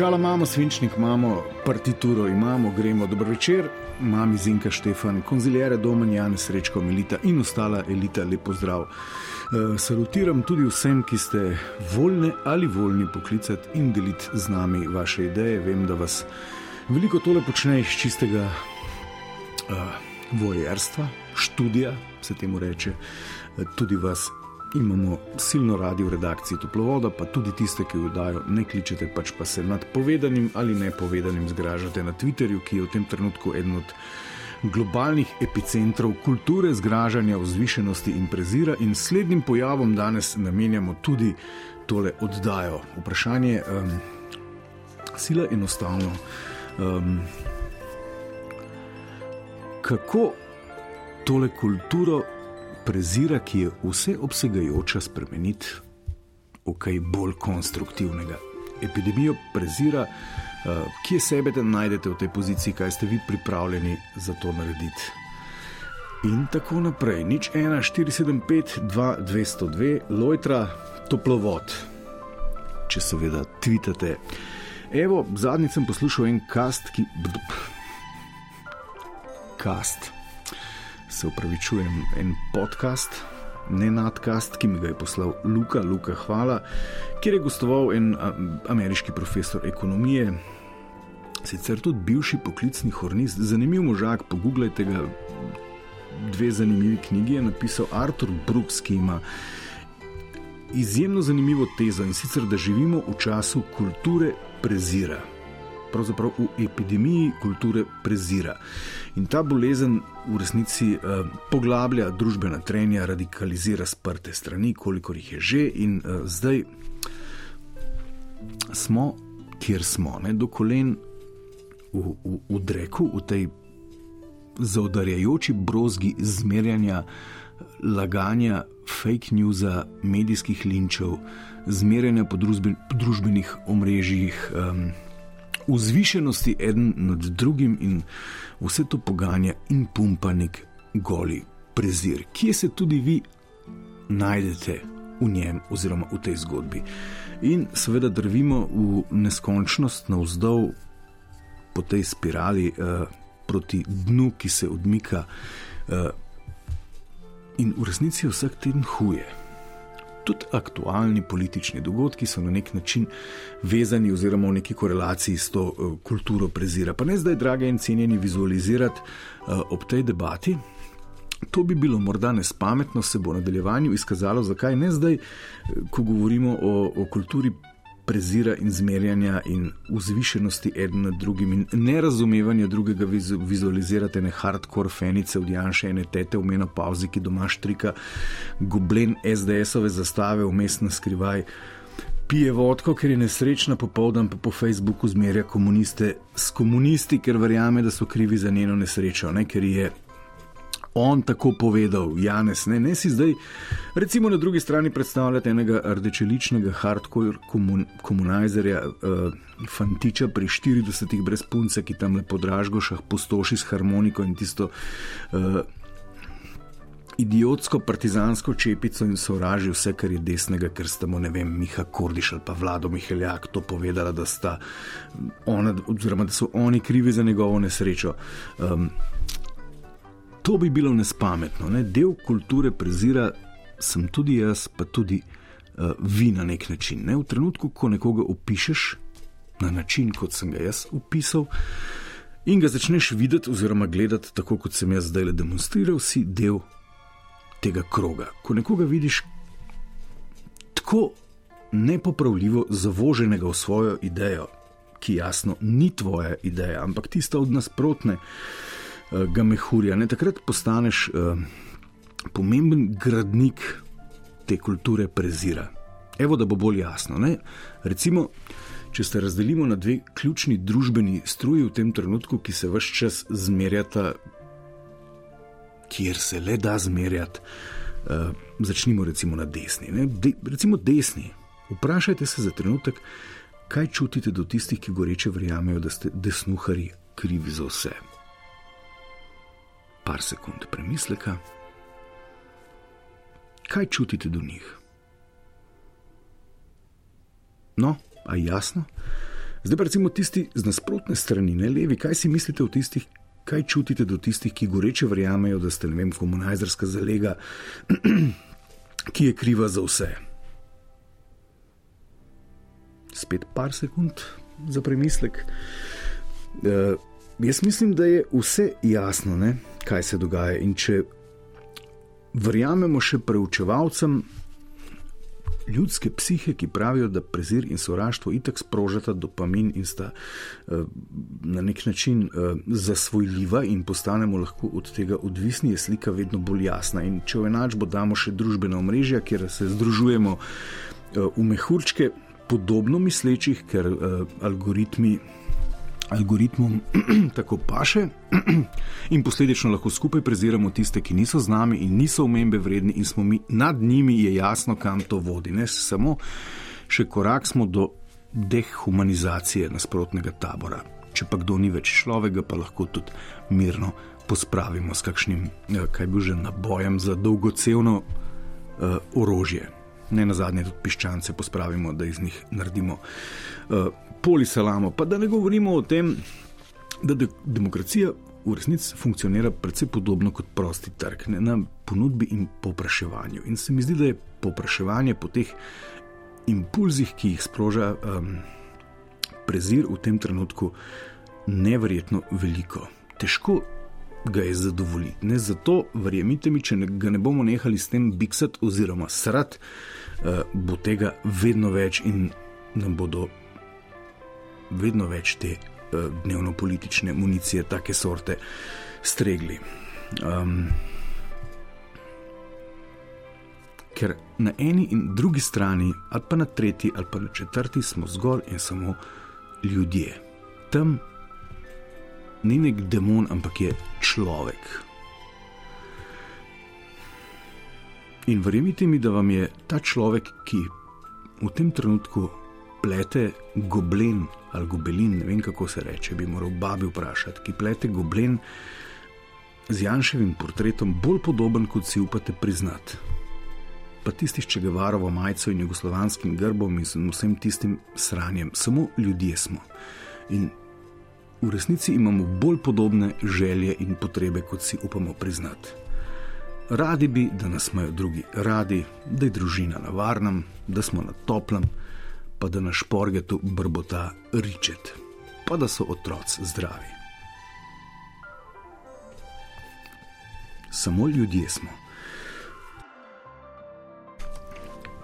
Očala imamo, svinčnik imamo, partituro imamo, gremo dober večer, mami Zinka Štefan, konzilijere Domen, Jan Srečko, Melita in ostala elita, lepo zdrav. Uh, salutiram tudi vsem, ki ste voljni ali voljni poklicati in deliti z nami vaše ideje. Vem, da vas veliko tole počne iz čistega uh, vojerstva, študija se temu reče, uh, tudi vas imamo silno radi v redakciji Toplovoda, pa tudi tiste, ki jo dajo, ne kličete, pač pa se nad povedanim ali nepovedanim zgražate na Twitterju, ki je v tem trenutku eden od globalnih epicentrov kulture zgražanja, vzvišenosti in prezira. In slednjim pojavom danes namenjamo tudi tole oddajo. Vprašanje je um, sila enostavno. Um, kako tole kulturo prezira, ki je vseobsegajoča, spremeniti v kaj bolj konstruktivnega. Epidemijo prezira, uh, kje sebe najdete v tej poziciji, kaj ste vi pripravljeni za to narediti. In tako naprej, nič 1, 475, 2, 202, lojtra, toplovod, če seveda tvitate. Evo, zadnjič sem poslušal en kast, ki. Kast se upravičujem, en podcast, ne nadkast, ki mi ga je poslal Luka, Luka, hvala, kjer je gostoval en ameriški profesor ekonomije, sicer tudi bivši poklicni hornist, zanimiv možak, pogooglejte ga. Dve zanimivi knjigi je napisal Arthur Brooks, ki ima izjemno zanimivo tezo in sicer, da živimo v času kulture prezira pravzaprav v epidemiji kulture prezira. In ta bolezen v resnici eh, poglablja družbena trenja, radikalizira sprte strani, kolikor jih je že, in eh, zdaj smo, kjer smo, ne, do kolen v, v, v dreku, v tej zaudarjajoči brozgi zmerjanja, laganja, fake news, medijskih linčev, zmerjanja po, družben, po družbenih omrežjih. Um, vzvišenosti eden nad drugim in vse to poganja in pumpa nek goli prezir, kje se tudi vi najdete v njem oziroma v tej zgodbi. In seveda drvimo v neskončnost navzdol po tej spirali eh, proti dnu, ki se odmika. Eh, in v resnici je vsak teden huje tudi aktualni politični dogodki so na nek način vezani oziroma v neki korelaciji s to uh, kulturo prezira. Pa ne zdaj, drage in cenjeni, vizualizirati uh, ob tej debati. To bi bilo morda nespametno, se bo v nadaljevanju izkazalo, zakaj ne zdaj, eh, ko govorimo o, o kulturi prezira in zmerjanja in vzvišenosti eden nad drugim in nerazumevanja drugega, vizualizirate ne hardcore fenice, odjanše ene tete v menopauzi, ki doma štrika goblen SDS-ove zastave vmes na skrivaj. Pije vodko, ker je nesrečna, popoldan pa po Facebooku zmerja komuniste s komunisti, ker verjame, da so krivi za njeno nesrečo, ne? ker je on tako povedal, Janes, ne, ne si zdaj, recimo na drugi strani predstavljate enega rdečeličnega hardcore komun, komunizerja, uh, fantiča pri 40-ih brez punce, ki tam lepo dražgošah postoši s harmoniko in tisto. Uh, Idiotsko partizansko čepico in sovraži vse, kar je desnega, ker sta mu, ne vem, Miha Kordiš ali pa Vlado Miheljak to povedala, da, ona, oziroma, da so oni krivi za njegovo nesrečo. Um, To bi bilo nespametno. Ne? Del kulture prezira sem tudi jaz, pa tudi uh, vi na nek način. Ne? V trenutku, ko nekoga opišuješ na način, kot sem ga jaz opisal, in ga začneš videti oziroma gledati tako, kot sem jaz zdaj le demonstriral, si del tega kroga. Ko nekoga vidiš tako nepopravljivo zavoženega v svojo idejo, ki jasno ni tvoja ideja, ampak tista od nasprotnega uh, mehurja. Ne, takrat postaneš uh, pomemben gradnik te kulture prezira. Evo, da bo bolj jasno. Ne? Recimo, če se razdelimo na dve ključni družbeni struji v tem trenutku, ki se vse čas zmerjata, kjer se le da zmerjati, uh, začnimo recimo na desni. De, recimo desni. Vprašajte se za trenutek, kaj čutite do tistih, ki goreče verjamejo, da ste desnuhari krivi za vse. Par sekund premisleka. Kaj čutite do njih? No, a jasno? Zdaj pa recimo tisti z nasprotne strani, ne levi, kaj si mislite o tistih, kaj čutite do tistih, ki goreče verjamejo, da ste, ne vem, komunajzerska zalega, ki je kriva za vse? Spet par sekund za premislek. Uh, jaz mislim, da je vse jasno, ne, kaj se dogaja. In če verjamemo še preučevalcem ljudske psihe, ki pravijo, da prezir in sovraštvo itak sprožata dopamin in sta uh, na nek način uh, zasvojljiva in postanemo lahko od tega odvisni, je slika vedno bolj jasna. In če v enačbo damo še družbena omrežja, kjer se združujemo uh, v mehurčke, podobno mislečih, ker algoritmi algoritmom tako paše, in posledično lahko skupaj preziramo tiste, ki niso z nami in niso omembe vredni, in smo mi nad njimi, je jasno, kam to vodi. Ne samo še korak smo do dehumanizacije nasprotnega tabora. Če pa kdo ni več človek, pa lahko tudi mirno pospravimo s kakšnim, eh, kaj bi že nabojem za dolgocevno uh, orožje. Ne na zadnje, tudi piščance pospravimo, da iz njih naredimo uh, polisalamo. Pa da ne govorimo o tem, da de demokracija v resnici funkcionira precej podobno kot prosti trg, ne, na ponudbi in popraševanju. In se mi zdi, da je popraševanje po teh impulzih, ki jih sproža um, prezir v tem trenutku, neverjetno veliko. Težko ga je zadovoljiti. Ne zato, verjemite mi, če ne, ga ne bomo nehali s tem biksati oziroma srat, uh, bo tega vedno več in nam bodo vedno več te uh, dnevno-politične municije, take sorte, stregli. Um, ker na eni in drugi strani, ali pa na tretji, ali pa na četrti, smo zgolj in samo ljudje. Tam ni nek demon, ampak je človek. In verjemite mi, da vam je ta človek, ki v tem trenutku plete goblen ali gobelin, ne vem kako se reče, bi moral babi vprašati, ki plete goblen z Janševim portretom bolj podoben, kot si upate priznati. Pa tisti, če ga varovo majico in jugoslovanskim grbom in vsem tistim sranjem, samo ljudje smo. In v resnici imamo bolj podobne želje in potrebe, kot si upamo priznati. Radi bi, da nas imajo drugi radi, da je družina na varnem, da smo na toplem, pa da na šporgetu brbota ričet, pa da so otroci zdravi. Samo ljudje smo.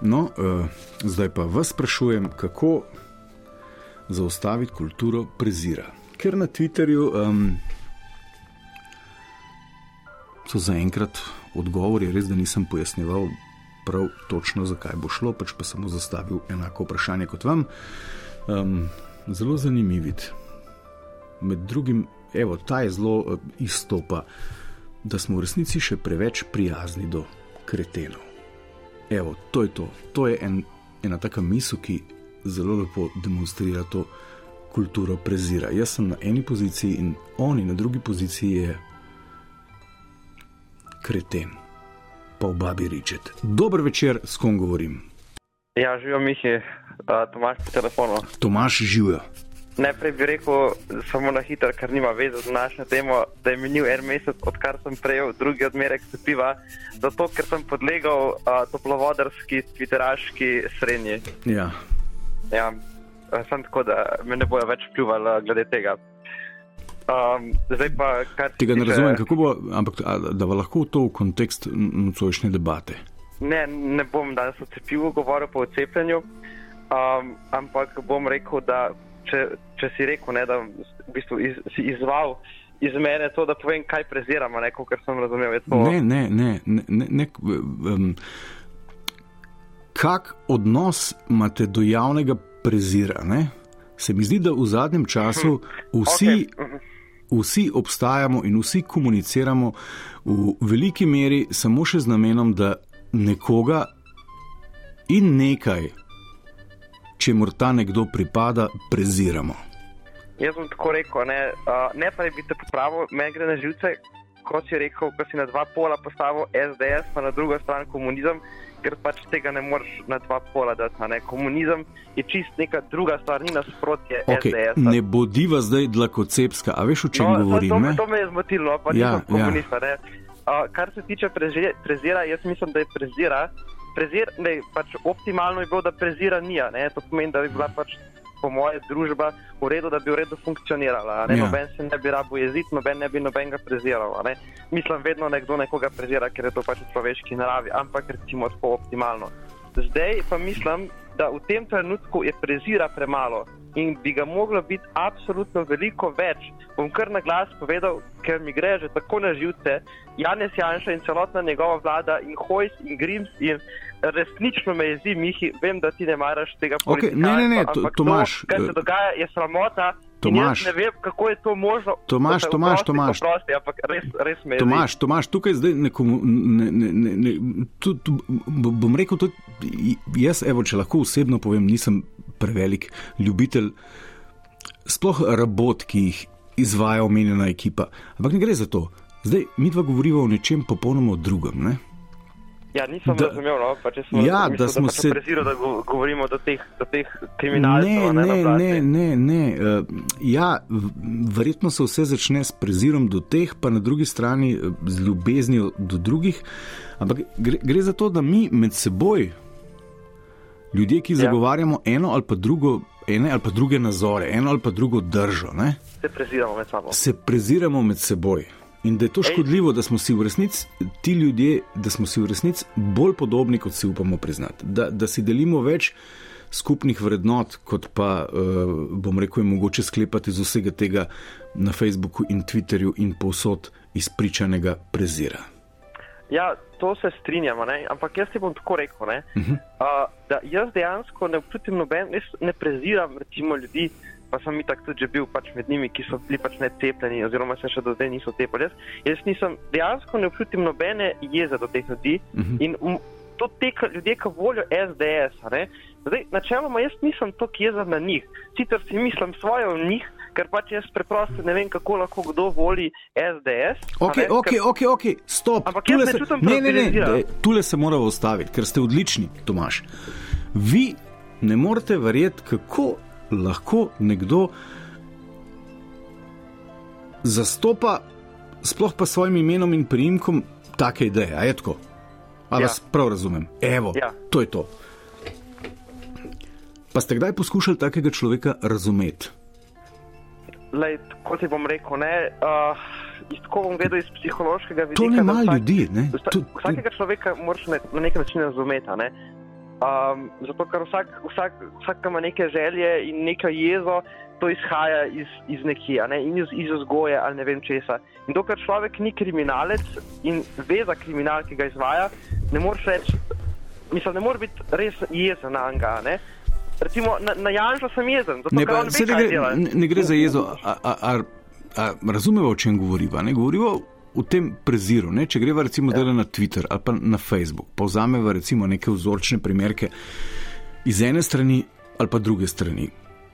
No, uh, zdaj pa vas sprašujem, kako zaustaviti kulturo prezira. Ker na Twitterju um, so zaenkrat odgovori, res da nisem pojasnjeval prav točno, zakaj bo šlo, pač pa sem mu zastavil enako vprašanje kot vam. Um, zelo zanimiv vid. Med drugim, evo, ta je zelo uh, izstopa, da smo v resnici še preveč prijazni do kretenov. Evo, to je to. To je en, ena taka misel, ki zelo lepo demonstrira to kulturo prezira. Jaz sem na eni poziciji in oni na drugi poziciji je kreten pa v babi Ričet. Dober večer, s kom govorim. Ja, živijo Mihi, uh, Tomaš po telefonu. Tomaš živijo. Najprej bi rekel, samo na hitro, ker nima veze z našo temo, da je minil en mesec, odkar sem prejel drugi odmerek cepiva, zato ker sem podlegal uh, toplovodarski, twitteraški srednji. Ja. ja. Sem tako, da me ne bojo več pljuvali glede tega. Um, pa, Tega ne razumem, kako bo, ampak da bo lahko to v kontekst nocojšnje debate. ne, ne bom danes o cepivu govoril, pa o cepljenju, um, ampak bom rekel, da če, če si rekel, ne, da v bistvu iz, si izval iz mene to, da povem, kaj preziramo, ne, kot sem razumel. To, Ne, ne, ne. ne, ne, ne um, kak odnos imate do javnega prezira? Ne? Se mi zdi, da v zadnjem času vsi, Mhm. Vsi obstajamo in vsi komuniciramo v veliki meri samo še z namenom, da nekoga in nekaj, če mora ta nekdo pripada, preziramo. Jaz bom tako rekel, ne, uh, ne pa da bi te popravil, meni gre na živce, kot si rekel, ko si na dva pola postavil SDS, pa na drugo stran komunizem, ker pač tega ne moreš na dva pola dati. Ne. Komunizem je čist neka druga stvar, ni nasprotje Okay, ne bodiva zdaj dlakocepska, a veš o čem no, govorim? to, to, to me je zmotilo, pa Ja, nisem komunista. Ja. Uh, kar se tiče preže, prezira, jaz mislim, da je prezira. Prezir, ne, pač optimalno je bilo, da prezira nija. Ne? To pomeni, da bi bila pač po moje družba v redu, da bi v redu funkcionirala. Ne? Ja. Noben se ne bi rabo jeziti, noben ne bi nobenega preziral. Ne? Mislim, vedno nekdo nekoga prezira, ker je to pač v človeški naravi, ampak recimo tako optimalno. Zdaj pa mislim, da v tem trenutku je prezira premalo in bi ga moglo biti absolutno veliko več. Bom kar na glas povedal, ker mi gre že tako na živce, Janez Janša in celotna njegova vlada in Hojs in Grims in resnično me jezi, Mihi, vem, da ti ne maraš tega Okej, ne, ne, ne, politikantstva, to- Tomaž, to, kar se eh, dogaja, je sramota. jaz ne vem, kako je to možno. Tomaž, Da se Tomaž, oprosti, Tomaž. Oprosti, ampak res, res me jezi. Tomaš, Tomaš, tukaj zdaj nekomu, ne, ne, ne, ne, tu, tu, bo- bom rekel, tudi jaz, evo, če lahko osebno povem, nisem prevelik ljubitelj sploh rabot, ki jih izvaja omenjena ekipa. Ampak ne gre za to. Zdaj, mi dva govorimo o nečem popolnoma drugem. Ne? Ja, nisem Da- da, razumel, no, pa če smo, Ja, mislil, da smo pač se- Preziro, da go- govorimo do teh, do teh kriminalcev. Ne, ne, ne, ne, ne. Uh, ja, verjetno se vse začne s prezirom do teh, pa na drugi strani eh, z ljubeznijo do drugih. Ampak gre, gre za to, da mi med seboj, ljudje, ki Ja. zagovarjamo eno ali pa drugo, ene ali pa druge nazore, eno ali pa drugo držo, ne, Se preziramo med sabo. se preziramo med seboj. In da je to škodljivo, da smo si v resnici ti ljudje, da smo si v resnici bolj podobni, kot si upamo priznati. Da, da si delimo več skupnih vrednot, kot pa, uh, bom rekel, je mogoče sklepati iz vsega tega na Facebooku in Twitterju in povsod izpričanega prezira. Ja, to se strinjamo, ne? ampak jaz ti bom tako rekel, ne? Mhm. uh, da jaz dejansko ne občutim noben, jaz ne preziram recimo ljudi, pa sem itak tudi že bil pač med njimi, ki so bili pač necepljeni oziroma se še do zdaj niso cepili. Jaz, jaz nisem, dejansko ne občutim nobene jeze do teh ljudi Mhm. in um, to te ljudje, ki volijo SDS. Zdaj, načeloma jaz nisem tako jezen na njih, sicer si mislim svoje o njih, ker pač jaz preprosto ne vem, kako lahko kdo voli SDS. Ok, ne, ok, ker- ok, ok, stop. Ampak Tule ne se, čutim ne, ne, ne, tule se moramo ustaviti, ker ste odlični, Tomaš. Vi ne morete verjeti, kako lahko nekdo zastopa, sploh pa s svojim imenom in priimkom, take ideje. A je tako? A Ja. vas prav razumem? Evo, Ja. to je to. Pa ste kdaj poskušali takega človeka razumeti? Lej, kot ti bom rekel, ne, uh, iz, tako bom gledal iz psihološkega vidika. To da malo vsak- ljudi, ne? vsa- To- Vsakega človeka moraš na, na nek način razumeti. a Ne? Um, zato, ker vsak, vsak, vsak ima neke želje in neko jezo, to izhaja iz, iz nekje, ne? in iz, iz vzgoje ali ne vem česa. In dokler človek ni kriminalec in ve za kriminal, ki ga izvaja, ne moreš reči, mislim, ne more biti res jezen na anga. Recimo na, na Janžo sem jezen, zato Ne, pa, on ve, ne, gre, ne, ne gre za jezo. A, a, a, a, razumemo, o čem govoriva. Ne? Govoriva o tem preziru. Ne? Če greva recimo ja. na Twitter ali pa na Facebook, povzameva recimo neke vzorčne primerke iz ene strani ali pa druge strani.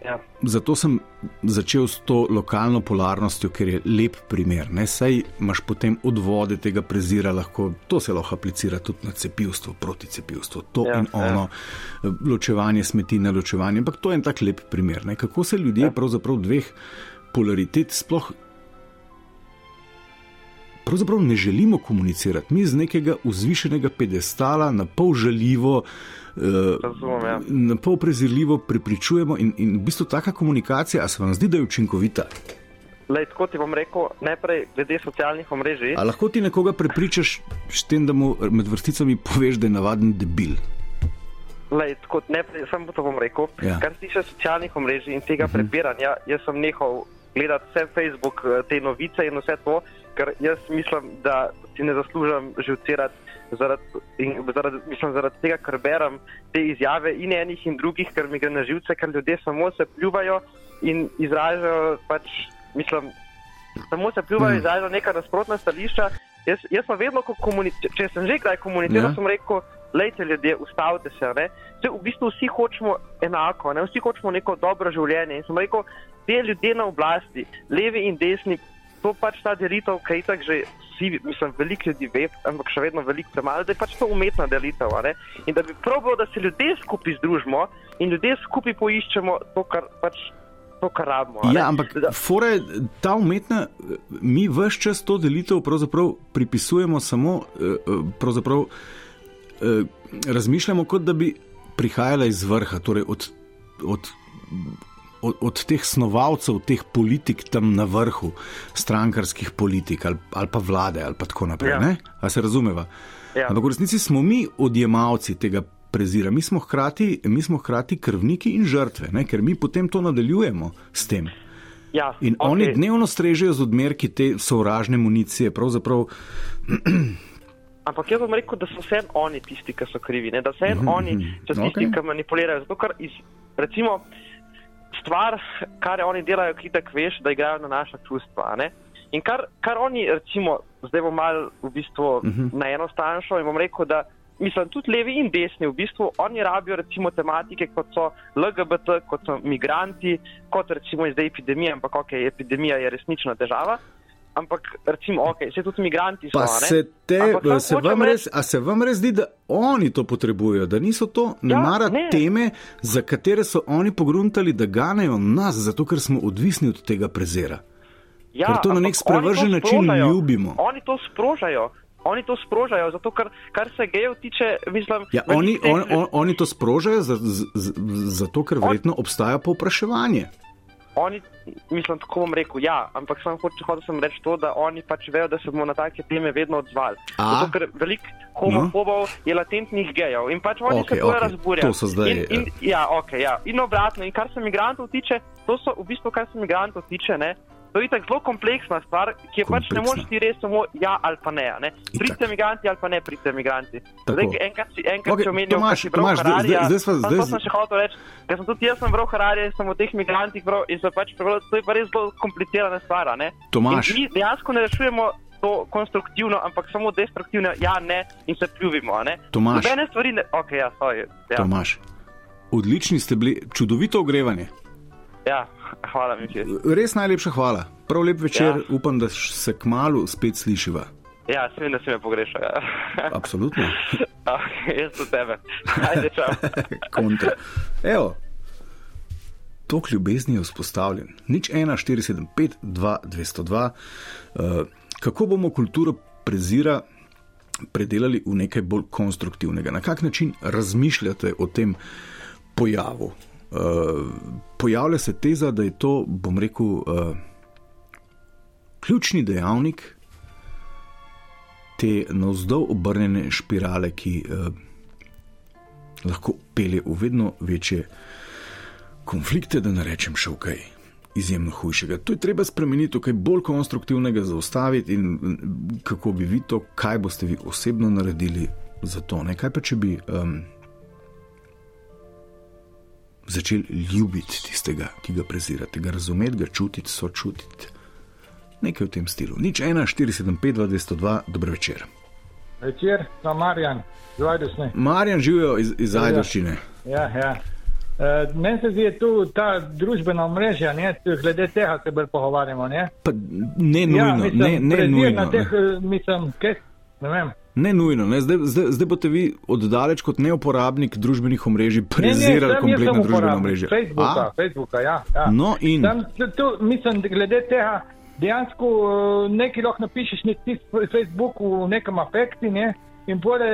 Ja. Zato sem začel s to lokalno polarnostjo, ker je lep primer. Ne? Saj imaš potem odvode tega prezira, lahko, to se lahko aplicira tudi na cepivstvo, proti cepivstvu, to Ja, in ja. ono, ločevanje smeti na ločevanje. Ampak to je en tak lep primer. Ne? Kako se ljudje pravzaprav dveh polaritet sploh. Pravzaprav ne želimo komunicirati, mi z nekega vzvišenega pedestala, na pol žaljivo, eh, Razumem, ja. na pol prezirljivo prepričujemo, in, in v bistvu taka komunikacija, a se vam zdi, da je učinkovita? Lej, tako ti bom rekel, najprej glede socialnih omrežij. A lahko ti nekoga prepričaš s tem, da mu med vrsticami poveš, da je navaden debil? Lej, tako, najprej samo to bom rekel. Ja. Kar se tiče socialnih omrežij in tega uh -huh. prepiranja, jaz sem nehal gledati vse Facebook, eh, te novice in vse to, ker jaz mislim, da si ne zaslužim živcirati. Zaradi, zaradi, mislim, zaradi tega, ker berem te izjave in enih in drugih, ker mi gre na živce, ker ljudje samo se pljuvajo in izražajo, pač, mislim, samo se pljuvajo in Mm. izražajo neka nasprotna stališča. Jaz, jaz pa vedno, ko komuniciram, če sem že kdaj komuniciral, Ja. sem rekel, lejte ljudje, ustavite se. Ne? Vse, v bistvu vsi hočemo enako, ne? vsi hočemo neko dobro življenje. In sem rekel, te ljudje na oblasti, levi in desni, to pač ta delitev, ki je tako že. Vsi, mislim, veliko ljudi ve, ampak še vedno veliko premalo, da je pač to umetna delitev. In da bi probal, da se ljudje skupaj združimo in ljudje skupaj poiščemo to, kar pač to, kar rabimo. Ja, ampak je ta umetna, mi vse čas to delitev pripisujemo samo, eh, eh, pravzaprav eh, razmišljamo, kot da bi prihajala iz vrha, torej od, od, od, od teh snovalcev, teh politik tam na vrhu, strankarskih politik ali, ali pa vlade ali pa tako naprej. Ja. Ja. A se razumeva? Ja. Ampak v resnici smo mi odjemalci tega. Prezira. Mi smo, hkrati, mi smo hkrati krvniki in žrtve, ne? ker mi potem to nadaljujemo s tem. Ja, In okay. oni dnevno strežejo z odmerki te sovražne municije. Pravzaprav, Ampak jaz bom rekel, da so vse oni tisti, ki so krivi, ne? da so vse oni so tisti, okay. ki manipulirajo. Zato, ker iz, recimo, stvar, kar oni delajo, ki tako veš, da igrajo na naša čustva. In kar, kar oni, recimo, zdaj bom mal v bistvu uh -huh. na eno stran šel in bom rekel, da mislim, tudi levi in desni, v bistvu oni rabijo recimo tematike, kot so LGBT, kot so migranti, kot recimo zdaj epidemija, ampak ok, epidemija je resnična težava. Ampak recimo, ok, se tudi migranti so. pa se, te, Ampak se vam res, a se vam res zdi, da oni to potrebujejo, da niso to Ja, mara ne. teme, za katere so oni pogruntali, da ganejo nas, zato ker smo odvisni od tega prezera. Ja, Ker to na nek sprevržen način sprožajo. ljubimo. Oni to sprožajo. Oni to sprožajo, zato ker, kar se gejev tiče, mislim, Ja, oni, teh on, on, oni to sprožajo zato, ker verjetno obstaja povpraševanje. Oni, mislim, tako bom rekel, ja, ampak sem hotel, hotel sem reči to, da oni pač vejo, da se bomo na take teme vedno odzvali. A? Zato, ker veliko homofobov no. je latentnih gejev in pač oni Okej, se bojo okej, razburjali. to so zdaj, In, in, ja, okay, ja. in obratno, in kar se migrantov tiče, to so v bistvu, kar se migrantov tiče, ne. To je tako zelo kompleksna stvar, ki je pač ne moreš ti reči samo ja ali pa ne. ne. Pridite migranti ali pa ne pridite migranti. Tako. Zdaj, enkrat si, enkrat Okej, si omenil, Tomaž, kaj si bral Tomaž, zdaj- Hararija. zdaj- zdaj sva- Samo zdaj- to sem še hotel reči, ker sem tudi jaz sem bral Hararija in sem o teh migrantih bral in sem pač prebral, to je pa res zelo komplicirana stvar. a ne. Tomaž. In mi dejansko ne rešujemo to konstruktivno, ampak samo destruktivno, ja, ne, in se pljuvimo. a ne. Tomaž. Nobene stvari ne, ok, ja, sorry. Ja, Tomaš, odlični ste bili, čudovito ogrevanje. Ja, hvala mi. Če. Res najlepša hvala. Prav lep večer, Ja. upam, da se k malu spet slišiva. Ja, sem vem, da si me pogrešal. Ja. Absolutno. okay, jaz do tebe. Ajde, čau. Kontra. Evo, tok ljubezni je vzpostavljen. Nič 1, 475, 2, 202. Uh, kako bomo kulturo prezira predelali v nekaj bolj konstruktivnega? Na kak način razmišljate o tem pojavu? Uh, pojavlja se teza, da je to, bom rekel, uh, ključni dejavnik te navzdol obrnjene špirale, ki uh, lahko pelje v vedno večje konflikte, da ne rečem še kaj izjemno hujšega. To je treba spremeniti, kaj bolj konstruktivnega zaustaviti in mm, kako bi vi to, kaj boste vi osebno naredili za to. Ne? Kaj pa če bi um, začeli ljubiti tistega, ki ga prezirate, ga razumeti, ga čutiti, sočutiti. Nekaj v tem stilu. Nič 1, 475, 202, dober večer. Večer, sem Marjan, Zvajdusne. Marjan živijo iz, iz Ja, ja. Ajdoščine. Ja, ja. Uh, Meni se zdi, da je tu ta družbena mreža, ne, glede tega se bolj pogovarjamo. Ne, Pa ne nujno, ja, mislim, ne, ne nujno. Na teh, ne. mislim, kaj, ne vem. Ne nujno, ne. Zdaj, zdaj, zdaj boste vi oddaleč kot neuporabnik družbenih omrežij prezirali kompletno družbeno mrežje. Facebooka, A? Facebooka, ja. ja. No in Tam, tu, mislim, glede tega, dejansko eh, nekaj lahko napišeš na Facebooku v nekem afekti, ne? in pore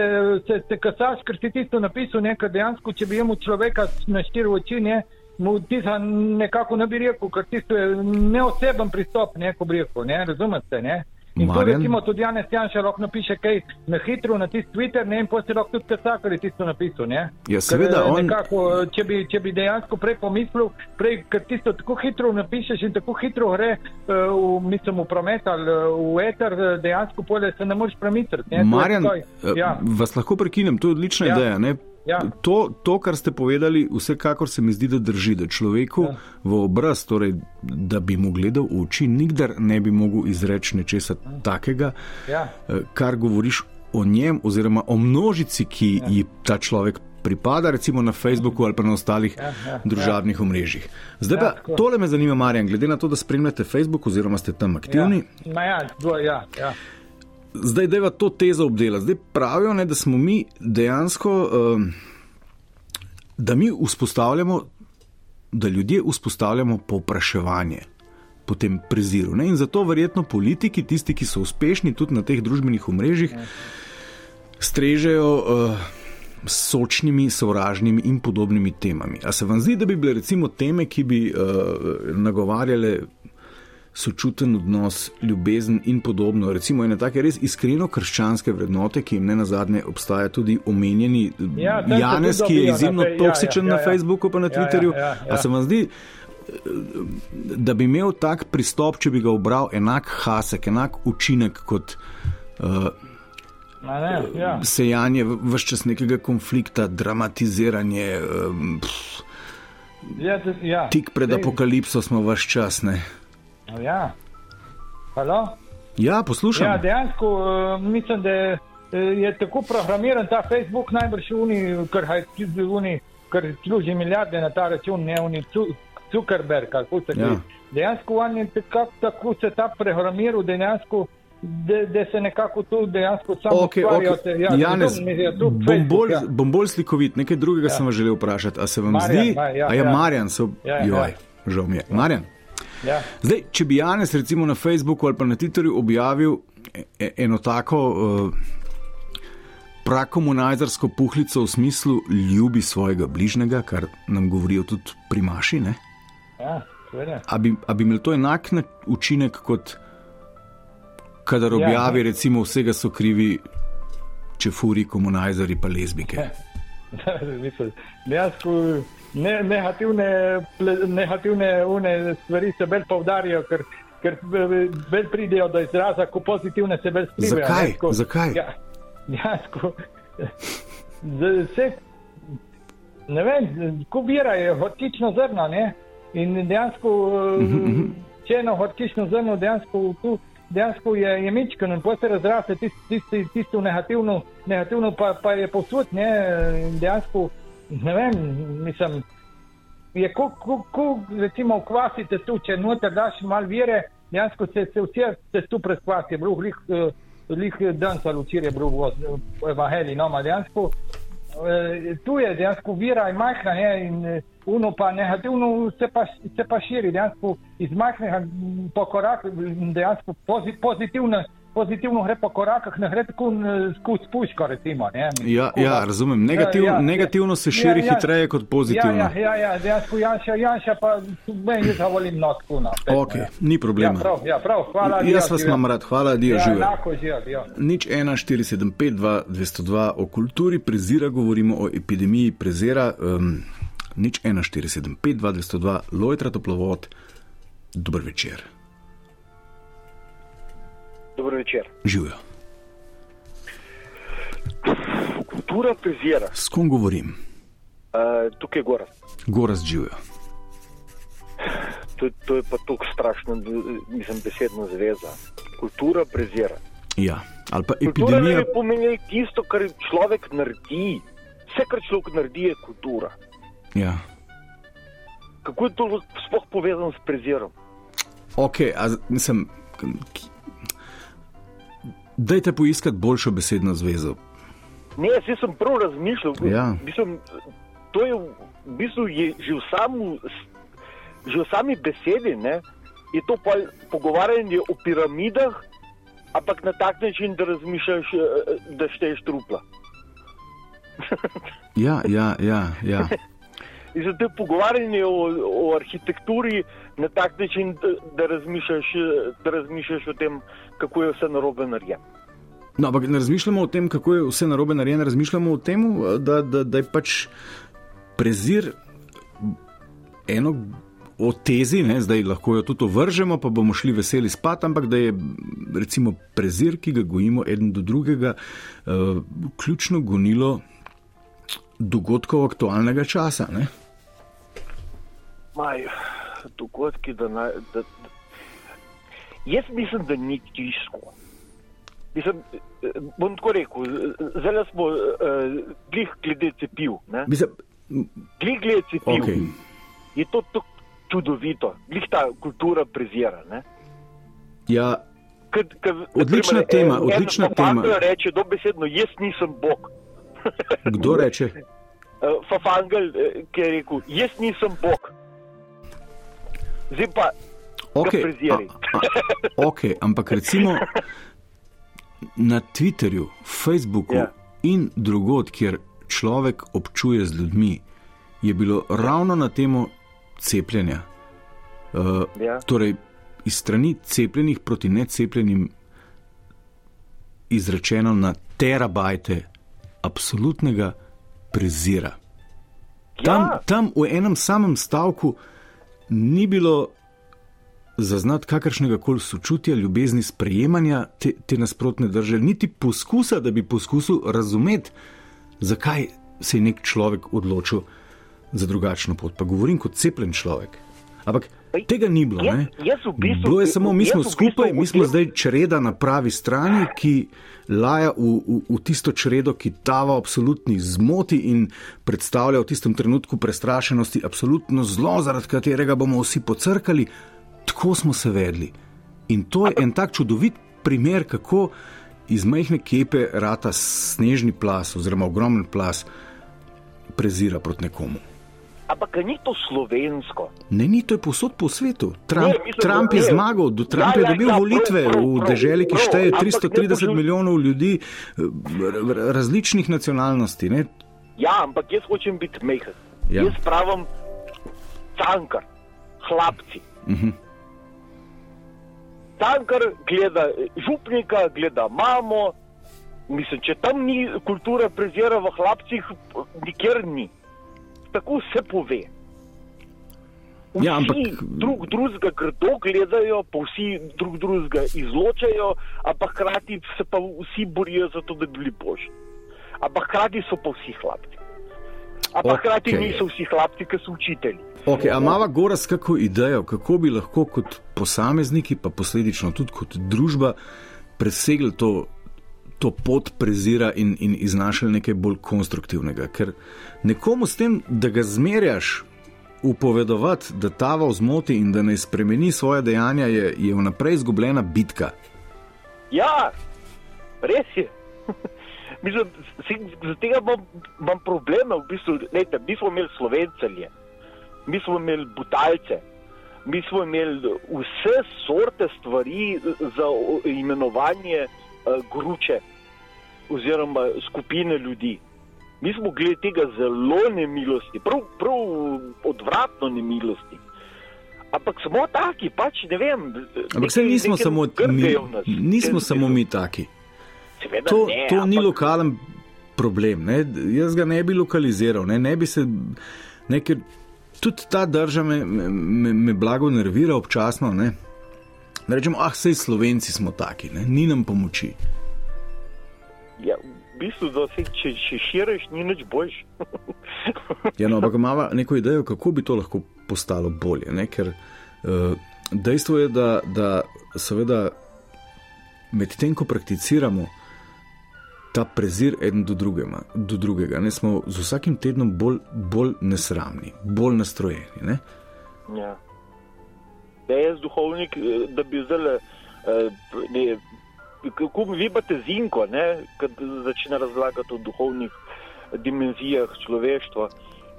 se, se kasaš, ker si tisto napisal, nekaj dejansko, če bi imel človeka na štiri oči, ne? mu tisa nekako ne bi rekel, ker tisto je neoseben pristop, neko bi rekel, ne, razumete, ne. In to Marjan? recimo tudi Janez Janša lahko napiše kaj na hitro na tisti Twitter, ne, in potem lahko tudi kasa, ker je tisto napisal, ne. Ja, seveda, Ker, eh, on- Nekako, če bi, če bi dejansko prej pomislil, prej, ker tisto tako hitro napišeš in tako hitro gre uh, v, mislim, v promet ali eh, v eter, eh, dejansko pole se ne moreš premisliti. to Marjan, eh, ja, vas lahko prekinem, to je odlična Ja. ideja. Ne? Ja. To, to, kar ste povedali, vsekakor se mi zdi, da drži, da človeku Ja. v obraz, torej, da bi mu gledal v oči, nikdar ne bi mogel izreči nečesa takega, ja. eh, kar govoriš o njem, oziroma o množici, ki ji ta človek pripada, recimo na Facebooku ali pa na ostalih Ja, ja, družabnih omrežjih. Zdaj Ja, pa tako. tole me zanima, Marjan, glede na to, da spremljate Facebook oziroma ste tam aktivni. Ja, Ma ja, dvo, ja, ja. Zdaj, da to tezo obdela. Zdaj pravijo, ne, da smo mi dejansko, um, da mi vzpostavljamo, da ljudje vzpostavljamo povpraševanje po tem preziru. Ne? In zato verjetno politiki, tisti, ki so uspešni tudi na teh družbenih omrežjih, strežejo uh, s sočnimi, sovražnimi in podobnimi temami. A se vam zdi, da bi bile recimo teme, ki bi uh, nagovarjale sočuten odnos, ljubezen in podobno. Recimo ene take res iskreno krščanske vrednote, ki jim ne na zadnje obstaja tudi omenjeni Ja, tudi ki je na izjemno Fe- ja, ja, toksičen ja, na ja. Facebooku pa na Ja, ja, Twitterju. ja, ja. A se vam zdi, da bi imel tak pristop, če bi ga obral enak hasek, enak učinek kot uh, ne, ja. sejanje vse čas nekega konflikta, dramatiziranje, um, pff, Ja, ja. tik pred apokalipso smo vse čas. Ne? Ja. Halo? Ja, poslušam. Ja, dejansko uh, mislim, da eh, je tako programiran ta Facebook, najbrž uni, ker, haj- uni, ker služi milijarde na ta račun, ne uni Zu- Zuckerberg, kako se Ja. ja. Dejansko on je tako, tako se ta programiral, dejansko. Da, se nekako tu dejansko samo Okay, ustvarjajo okay. ja, Janez, ja, bom Facebook, bolj, ja. bom bolj slikovit. Nekaj drugega ja. sem vas želel vprašati. A se vam Marjan, zdi, Ma- ja, a je ja. Marjan, so, Ja, ja. joj, žal mi je. Marjan, Ja. zdaj, če bi Janez recimo na Facebooku ali pa na Twitterju objavil e- e- eno tako uh, prakomunajzarsko puhlico v smislu ljubi svojega bližnjega, kar nam govorijo tudi primaši, ne? Ja, seveda. A bi, a bi imel to enak na- učinek kot kadar Ja, objavi, ne. recimo, vsega so krivi čefuri, komunajzari pa lezbike? Mislim, Dejansko ne, negativne, negativne une stvari se bolj povdarijo, ker, ker bolj pridejo do izraza, ko pozitivne se bolj skrivajo. Zakaj? tako- Zakaj? Ja, dejansko. z- Vse, ne vem, ko bira je hortično zrno, ne? In dejansko, Mhm, eh, če eno hortično zrno dejansko tu. Dejansko je, je mičken in potem se razraste tisto tist, tisto negativno, negativno pa, pa je povsod. Ne, dejansko, ne vem, mislim, je ko, ko, ko recimo kvasite tu, če noter daš malo vire, dejansko se, se vse se tu preskvasi, je bilo lih, eh, lih dan ali včeraj je bilo v v Evangeli, no, ma dejansko. eh, Tu je dejansko vira in majhna, ne, in eh, uno pa negativno se pa, se pa širi, dejansko iz majhnega po koraku, m, dejansko pozi, pozitivno, pozitivno gre po korakah, ne gre tako eh, skozi puško, recimo. Ne, Ja, Tako ja, razumem. Negativ, Ja, ja, negativno se širi ja, ja. hitreje kot pozitivno. Ja, ja, ja, ja dejansko Janša, Janša pa meni jaz ga volim not kuna. Ok, ni problema. Ja, prav, ja, prav, hvala. Jaz adijo, vas imam rad, hvala, dio Ja, živijo. enako živijo, adijo. Nič 1, 475, 2, 202 o kulturi prezira, govorimo o epidemiji prezira. Um, nič 1, 475, 2, 202, Lojtra Toplovod, dober večer. Dobro večer. Živijo. Kultura prezira. S kom govorim? Uh, tukaj je gora. Gorast živijo. To, to je pa tako strašno, mislim, besedna zveza. Kultura prezira. Ja, ali pa Kultura epidemija. ne pomeni tisto, kar človek naredi. Vse, kar človek naredi, je kultura. Ja. Kako je to sploh povezano s prezirom? Ok, a mislim. Dajte poiskati boljšo besedno zvezo. Ne, jaz sem prav razmišljal. Ja. Mislim, to je v bistvu je že v, samu, že v sami besedi, ne, je to pa pogovarjanje o piramidah, ampak na tak način, da razmišljaš, eh, da šteješ trupla. Ja, ja, ja. ja. Mislim, da je pogovarjanje o, o arhitekturi na tak način, da, da, razmišljaš, da razmišljaš o tem, kako je vse narobe narejeno. No, ampak ne razmišljamo o tem, kako je vse narobe narejeno, razmišljamo o tem, da, da, da je pač prezir eno o tezi, ne, zdaj lahko jo tudi ovržemo, pa bomo šli veseli spat, ampak da je recimo prezir, ki ga gojimo eden do drugega, uh, ključno gonilo dogodkov aktualnega časa. Ne? Maj, dogodki, da, naj, da, da jaz mislim, da ni tisko. Mislim, bom tako rekel, zdaj smo uh, glih glede cepiv. Mislim, glih glede cepiv. Okay. Je to tako čudovito, glih ta kultura prezira. Ne? Ja. Kad, kad, odlična primer, tema, en, odlična en tema. Reče dobesedno, jaz nisem Bog. Kdo reče? Fafangel, ki je rekel, jaz nisem Bog. Zdaj pa, okay, a, ok, ampak recimo na Twitterju, Facebooku Ja. yeah. in drugod, kjer človek občuje z ljudmi, je bilo ravno na temo cepljenja. Uh, Ja. Torej, iz strani cepljenih proti necepljenim izrečeno na terabajte absolutnega prezira. Tam, Ja. tam v enem samem stavku ni bilo zaznati kakršnega koli sočutja, ljubezni, sprejemanja te, te nasprotne drže, niti poskusa, da bi poskusil razumeti, zakaj se je nek človek odločil za drugačno pot. Pa govorim kot cepljen človek. Ampak tega ni bilo. Jaz- jaz v bistvu- bilo je samo, mi smo v bistvu skupaj, mi smo zdaj čreda na pravi strani, ki laja v, v, v tisto čredo, ki tava absolutni zmoti in predstavlja v tistem trenutku prestrašenosti absolutno zlo, zaradi katerega bomo vsi pocrkali. Tako smo se vedli. In to je en tak čudovit primer, kako iz majhne kepe rata snežni plas, oziroma ogromen plas, prezira proti nekomu. Ampak ni to slovensko. Ne, ni to je posod po svetu. Trump, Ne, mislim, Trump je ne. zmagal, do Trump Ja, je ja, dobil ja, prav, volitve prav, v prav, deželi, ki prav, šteje ampak ne 330 požu- milijonov ljudi, eh, različnih nacionalnosti. Ne? Ja, ampak jaz hočem biti mehen. Ja. Ja. Jaz pravim, cankar, hlapci. Uh -huh. Cankar gleda župnika, gleda mamo. Mislim, če tam ni kultura prezira v hlapcih, nikjer ni. Tako se pove. Vsi Ja, ampak- drug drugega grdo gledajo, pa vsi drug drugega izločajo, ampak hkrati se pa vsi borijo za to, da bi bili boljši. Ampak hkrati so pa vsi hlapci. Ampak hkrati Okej. niso vsi hlapci, ki so učitelji. Okay, a imamo Goras kako idejo, kako bi lahko kot posamezniki, pa posledično tudi kot družba, presegli to, to pot prezira in, in iznašali nekaj bolj konstruktivnega. Ker nekomu s tem, da ga zmerjaš, upovedovati, da tava v zmoti in da naj spremeni svoje dejanja, je, je vnaprej izgubljena bitka. Ja, res je. Mislim, z tega imam, imam probleme. V bistvu, lejte, mi smo imeli slovencelje, mi smo imeli butalce, mi smo imeli vse sorte stvari za imenovanje gruče oziroma skupine ljudi. Mi smo glede tega zelo nemilosti, prav, prav odvratno nemilosti. Ampak smo taki, pač ne vem. Ampak se nismo samo mi, nismo samo mi taki. Seveda To, ne, to ni ampak- lokalen problem. Ne? Jaz ga ne bi lokaliziral, ne, ne bi se. Ne, ker tudi ta država me, me, me blago nervira občasno. Ne? Da rečemo, ah, sej slovenci smo taki, ne? ni nam pomoči. Ja, v bistvu, da se, če, če širiš, ni nič boljš. Ja, no, ampak imamo neko idejo, kako bi to lahko postalo bolje. Ne? Ker uh, dejstvo je, da, da seveda medtem, ko prakticiramo ta prezir eden do, drugema, do drugega, ne, smo z vsakim tednom bolj, bolj nesramni, bolj nastrojeni. Ne? ja. Da je jaz duhovnik, eh, da bi zdaj, ne, kako vi imate zinko, kad začne razlagati o duhovnih dimenzijah človeštva.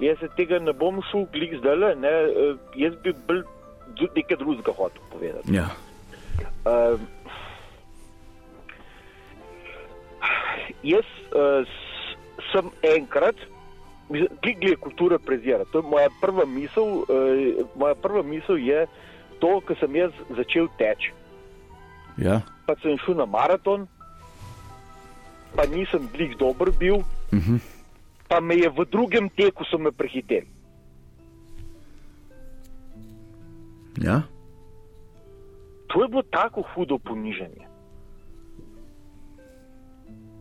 Jaz se tega ne bom šel glik zdaj, ne, eh, jaz bi bil nekaj drugega hotel povedati. Ja. Uh, jaz uh, sem enkrat glede kulture prezira. To je moja prva misel. Uh, moja prva misel je to, ko sem jaz začel teči. Ja. Pa sem šel na maraton, pa nisem blik dober bil, Uh -huh. pa me je v drugem teku so me prehiteli. ja. To je bilo tako hudo ponižanje.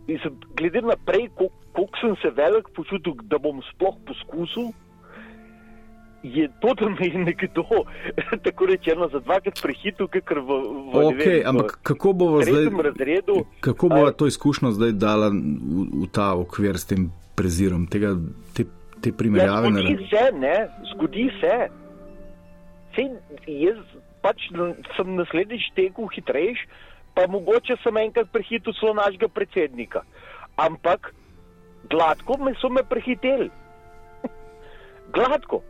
Mislim, glede na prej, koliko sem se velik počutil, da bom sploh poskusil, je to, da me je nekdo tako rečeno za dvakrat prehitil, ker v, v, ne Okay, vem, ampak kako bo zdaj, razredu. kako bo to izkušnjo zdaj dala v, v ta okvir s tem prezirom, tega, te, te Ja, primerjave? ne zgodi se, ne, zgodi se. Sej, jaz pač sem naslednjič tekel hitrejš, pa mogoče sem enkrat prehitil celo našega predsednika. Ampak gladko me so me prehiteli. gladko.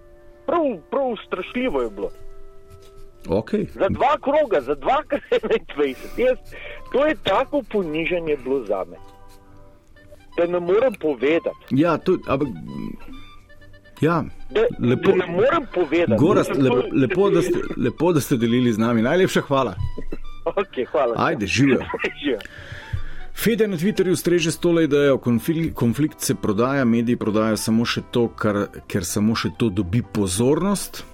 Prav, prav strašljivo je bilo. Okay. Za dva kroga, za dva krat 21. Jaz, to je tako ponižanje bilo za me. Da ne morem povedati. Ja, to, ampak, ja, Da, lepo, da ne morem povedati. Gorast, lepo, lepo, da ste, lepo, da ste delili z nami. Najlepša hvala. Okay, hvala. Ajde, živijo. Fede na Twitterju streže s tole idejo, konflikt, konflikt se prodaja, mediji prodajajo samo še to, kar, ker samo še to dobi pozornost.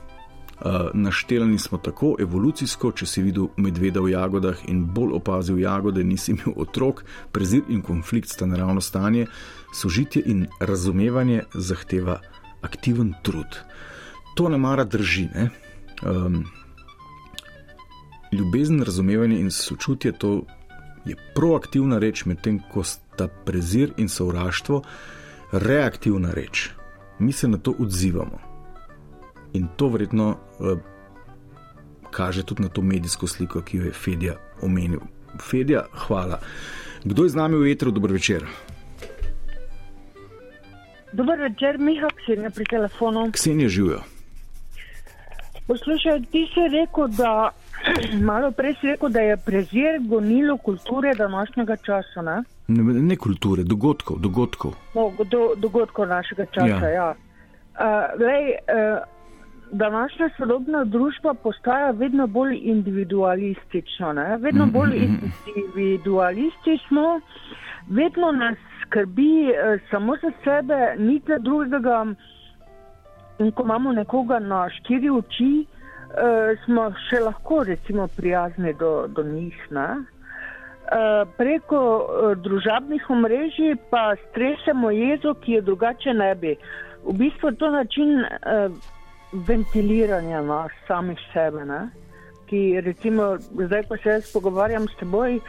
Uh, naštelani smo tako evolucijsko, če si videl medveda v jagodah in bolj opazil jagode, nisi imel otrok, prezir in konflikt sta naravno stanje, sožitje in razumevanje zahteva aktiven trud. To ne mara drži. Ne? Um, ljubezen, razumevanje in sočutje to je proaktivna reč, medtem ko sta prezir in sovraštvo reaktivna reč. Mi se na to odzivamo. In to verjetno uh, kaže tudi na to medijsko sliko, ki jo je Fedja omenil. Fedja, hvala. Kdo je z nami v etru? Dobro večer. Dober večer, Miha, Ksenija pri telefonu. Ksenija živijo. Poslušaj, ti si rekel, da malo prej si rekel, da je prezir gonilo kulture današnjega časa, ne? Ne, ne kulture, dogodkov. dogodkov. No, do, dogodkov našega časa, Ja. ja. Uh, lej, uh, današnja sodobna družba postaja vedno bolj individualistična, ne? vedno bolj individualisti smo, vedno nas skrbi uh, samo za sebe, nič za drugega. In ko imamo nekoga na štiri oči, uh, smo še lahko recimo prijazni do, do njih. Ne? Uh, preko uh, družabnih omrežij pa stresemo jezo, ki je drugače ne bi. V bistvu je to način uh, ventiliranja nas samih sebe. Ne? Ki, recimo, zdaj, ko se jaz pogovarjam s teboj,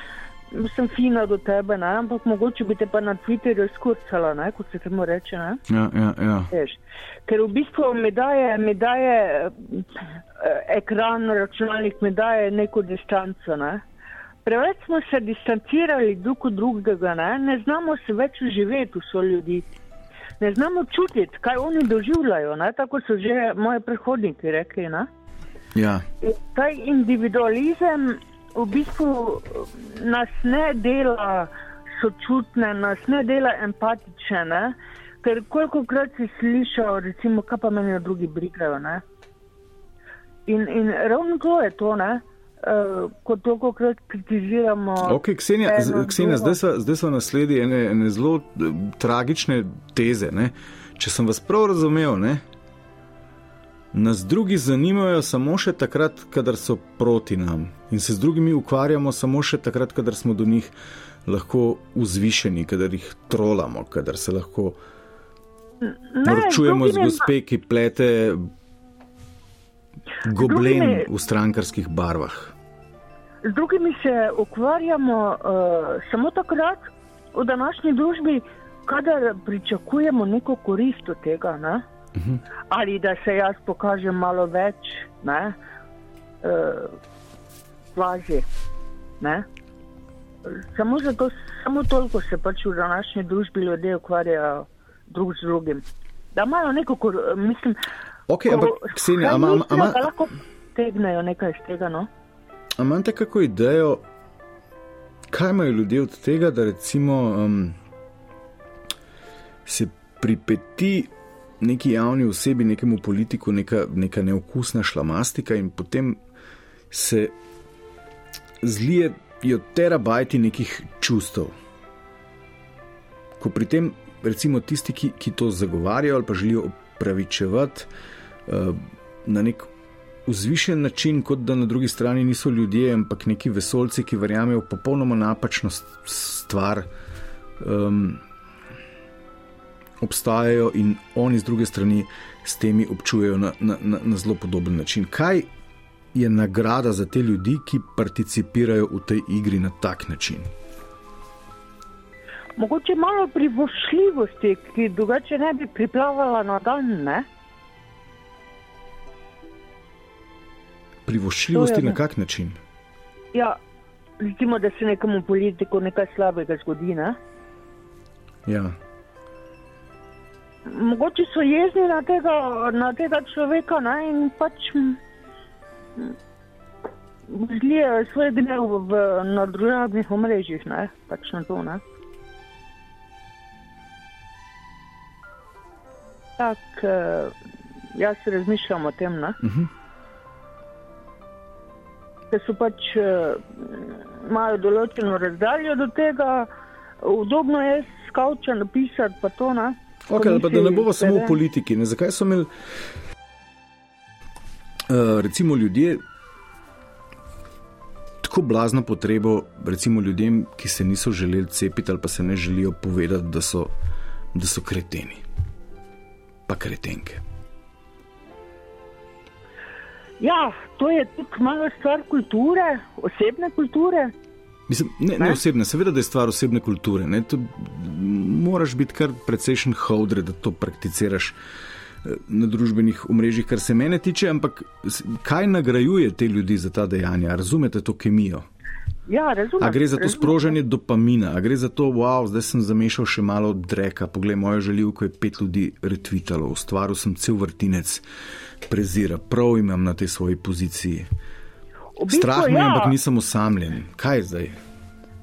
sem fina do tebe, ne? ampak mogoče bi te pa na Twitterju skurcala, ne? kot se temu reče. Ne? Ja, ja, ja. Veš, ker v bistvu mi daje, mi daje eh, ekran, računalnik, mi daje neko distanco. Ne? Preveč smo se distancirali drug od drugega, ne? ne znamo se več uživeti v so ljudi. Ne znamo čutiti, kaj oni doživljajo, ne? tako so že moji predhodniki rekli. Ne? ja. In Ta individualizem v bistvu eh, nas ne dela sočutne, nas ne dela empatične, ne? ker koliko krat si slišal, recimo, kaj pa meni drugi brigajo. Ne? In, in ravno to je to, ne? Uh, ko toliko krat kritiziramo. Ok, Ksenija, Ksenija zdaj, so, zdaj so nasledi ene, ene zelo eh, tragične teze. Ne? Če sem vas prav razumel, ne? Nas drugi zanimajo samo še takrat, kadar so proti nam in se z drugimi ukvarjamo samo še takrat, kadar smo do njih lahko vzvišeni, kadar jih trolamo, kadar se lahko Ne, norčujemo z gospe, ki plete goblen drugimi- v strankarskih barvah. Z drugimi se ukvarjamo uh, samo takrat v današnji družbi, kadar pričakujemo neko korist od tega. Ne? Ali da se jaz pokažem malo več, ne, uh, lažje. Ne? Samo, zato, samo toliko se pač v današnji družbi ljudje ukvarjajo drug z drugim. Da imajo neko, kor, mislim, Ok, ampak Ksenija, ama, ama, ama, da lahko tegnejo nekaj iz tega. No? A imate kako idejo, kaj imajo ljudje od tega, da recimo um, se pripeti neki javni osebi, nekemu politiku, neka, neka neokusna šlamastika in potem se zlijejo terabajti nekih čustev. Ko pri tem, recimo, tisti, ki, ki to zagovarjajo ali pa želijo opravičevati uh, na nek vzvišen način, kot da na drugi strani niso ljudje, ampak neki vesolci, ki verjamejo popolnoma napačno stvar. Um, obstajajo in oni z druge strani s temi občujejo na, na, na, na zelo podoben način. Kaj je nagrada za te ljudi, ki participirajo v tej igri na tak način? Mogoče malo privošljivosti, ki drugače ne bi priplavala na dan. Ne? Privošljivosti na kak način? Ja, recimo, da se nekomu politiku nekaj slabega zgodi. Ne? Ja mogoče so jezni na tega, na tega človeka ne, in pač zlijejo svoj gnev v, na družbenih omrežjih. Ne, pač na to, ne. Tak, uh, jaz razmišljam o tem. Uh mhm. -huh. Da so pač uh, imajo določeno razdaljo do tega, udobno je skavča napisati pa to. Ne. Okay, pa da ne bomo samo v politiki. Ne? Zakaj so imeli, uh, recimo, ljudje tako blazno potrebo, recimo ljudem, ki se niso želeli cepiti ali pa se ne želijo povedati, da so, da so kreteni, pa kretenke. Ja, to je tudi malo stvar kulture, osebne kulture. Mislim, ne, ne osebne, seveda, da je stvar osebne kulture. To, moraš biti kar precejšen hodre, da to prakticiraš eh, na družbenih omrežjih, kar se mene tiče. Ampak kaj nagrajuje te ljudi za ta dejanja? Razumete to kemijo? Ja, razumem. A gre za to razumem. sprožanje dopamina, a gre za to, wow, zdaj sem zamešal še malo dreka, poglej, moja želivka je pet ljudi retvitalo, ustvaril sem cel vrtinec prezira, prav imam na tej svoji poziciji. V bistvu, Strah me je, ja. ampak nisem osamljen. Kaj je zdaj?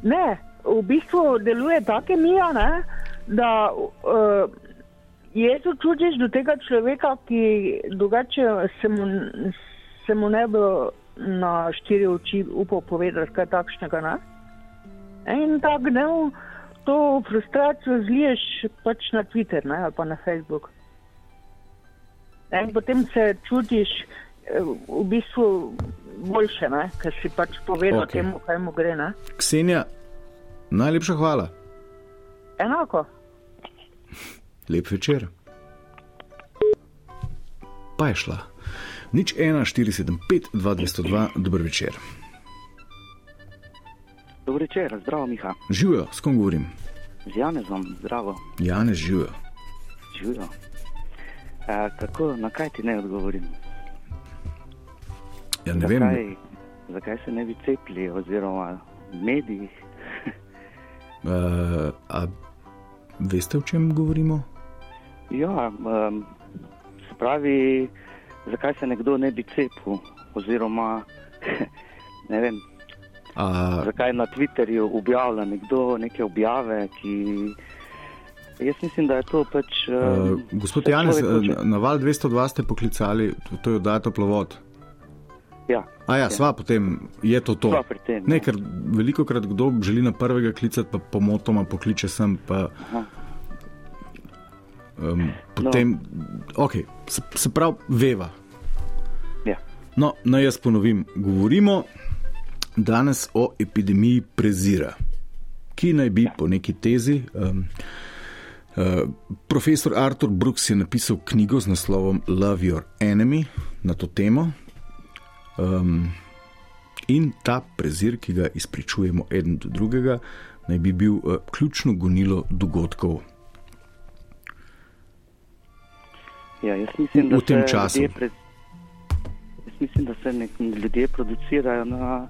Ne, v bistvu deluje tako mija, ne, da uh, jezo čutiš do tega človeka, ki drugače se mu, se mu ne bi na štiri oči upal povedati kaj takšnega. Ne. In tako ne, to frustracijo zliješ pač na Twitter ne, ali pa na Facebook. In potem se čutiš v bistvu boljše, ne, ker si pač povedal okay. temu, kaj mu gre. Ne. Ksenija, najlepša hvala. Enako. Lep večer. Pa je šla. Nič 1, 475, 202, dober večer. Dobro večer, zdravo, Miha. Živijo, s kom govorim? Z Janezom, zdravo, Janez živijo. živijo. E, kako, na kaj ti ne odgovorim? Ja, ne zakaj, vem, zakaj se ne bi cepili, oziroma v medijih? uh, a veste, o čem govorimo? Ja, um, se pravi, zakaj se nekdo ne bi cepil, oziroma ne vem, A, zakaj na Twitterju objavlja nekdo neke objave, ki. Jaz mislim, da je to pač. uh, Um, gospod se Janez, eh, na val 202 ste poklicali, to je oddaja toplovod. Ja, A ja, sva potem, je to to. Tem, Ne, ja. ker veliko krat kdo želi na prvega klicati, pa pomotoma pokliče sem. Pa, Aha. um, potem, no. ok, se, se pravi, veva. Ja. No, naj jaz ponovim. Govorimo danes o epidemiji prezira, ki naj bi po neki tezi. Um, Uh, profesor Arthur Brooks je napisal knjigo z naslovom Love Your Enemy na to temo. Um, in ta prezir, ki ga izpričujemo eden do drugega, naj bi bil uh, ključno gonilo dogodkov Ja, jaz mislim, da v tem času. ljudje Pre... Jaz mislim, da se nek, ljudje producirajo na,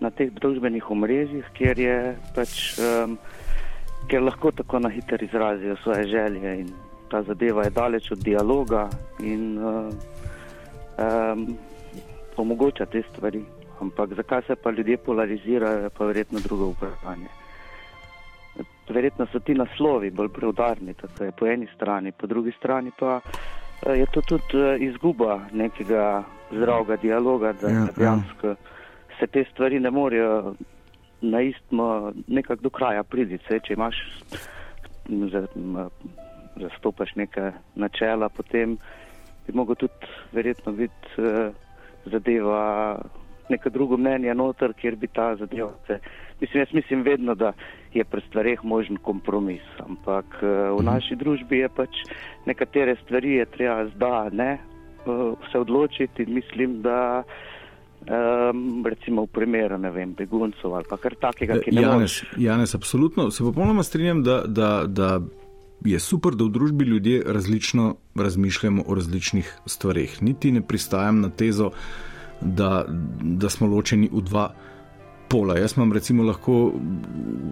na teh družbenih omrežjih, kjer, je pač, um, kjer lahko tako na hitro izrazijo svoje želje. In ta zadeva je daleč od dialoga in uh, um, omogoča te stvari. Ampak zakaj se pa ljudje polarizirajo, je pa verjetno drugo vprašanje. verjetno so ti naslovi bolj preudarni, tako je po eni strani, po drugi strani pa eh, je to tudi eh, izguba nekega zdravega dialoga, da Ja, ja, dejansko ja. se te stvari ne morejo na istmo nekako do kraja priditi. Saj, Če imaš, zastopaš neke načela, potem bi mogel tudi verjetno biti eh, zadeva neko drugo mnenje noter, kjer bi ta zadeva se. Mislim, jaz mislim vedno, da je pri stvareh možen kompromis, ampak eh, v naši družbi je pač nekatere stvari je treba zdaj ne eh, se odločiti in mislim, da um, recimo v primeru, vem, beguncev ali kar takega, ki ne Janes, moreš. Janes, absolutno se popolnoma strinjam, da, da, da je super, da v družbi ljudje različno razmišljamo o različnih stvareh. Niti ne pristajam na tezo, da, da smo ločeni v dva pola. Jaz imam recimo lahko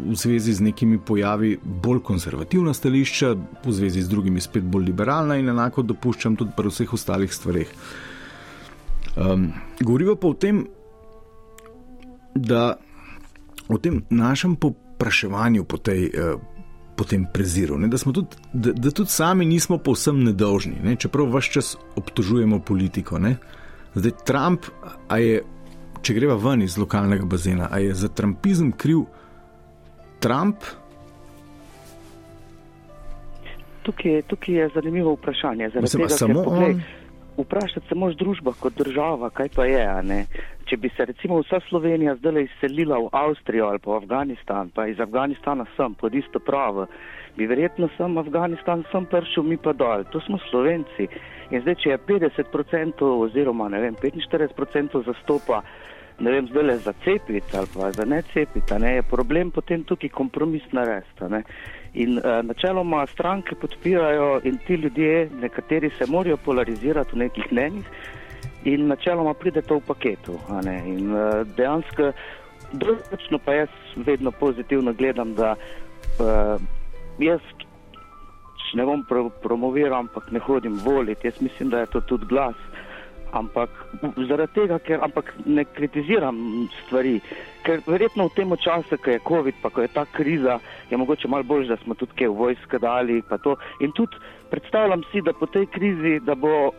v zvezi z nekimi pojavi bolj konzervativna stališča, v zvezi z drugimi spet bolj liberalna in enako dopuščam tudi pri vseh ostalih stvareh. Um, Govorimo pa o tem, da o tem našem popraševanju po, tej, eh, po tem preziru, ne, da, tudi, da, da tudi sami nismo povsem nedolžni, ne, čeprav vse čas obtožujemo politiko. Ne. Zdaj, Trump, a je, če greva ven iz lokalnega bazena, a je za trumpizem kriv Trump? Tukaj, tukaj je zanimivo vprašanje. zaradi Mislim, tega, samo poglej, on? Vprašati se moraš družba kot država, kaj pa je. Če bi se recimo vsa Slovenija zdaj izselila v Avstrijo ali pa v Afganistan, pa iz Afganistana sem pod isto pravo, bi verjetno sem Afganistan sem prišel, mi pa dol. To smo Slovenci. In zdaj, če je 50% oziroma ne vem, 45% zastopa, ne vem, zdaj le za cepiti ali pa za ne cepiti, a ne, je problem potem tukaj kompromis narediti. a ne. In uh, načeloma stranke podpirajo in ti ljudje, nekateri se morajo polarizirati v nekih mnenjih in načeloma pride to v paketu. In uh, dejansko, drugačno pa jaz vedno pozitivno gledam, da uh, jaz ne bom pro promoviral, ampak ne hodim voliti, jaz mislim, da je to tudi glas. Ampak zaradi tega, ker ampak ne kritiziram stvari, ker verjetno v tem času, ko je COVID, pa ko je ta kriza, je mogoče malo bolj, da smo tudi kaj v vojske dali. In tudi predstavljam si, da po tej krizi, da bo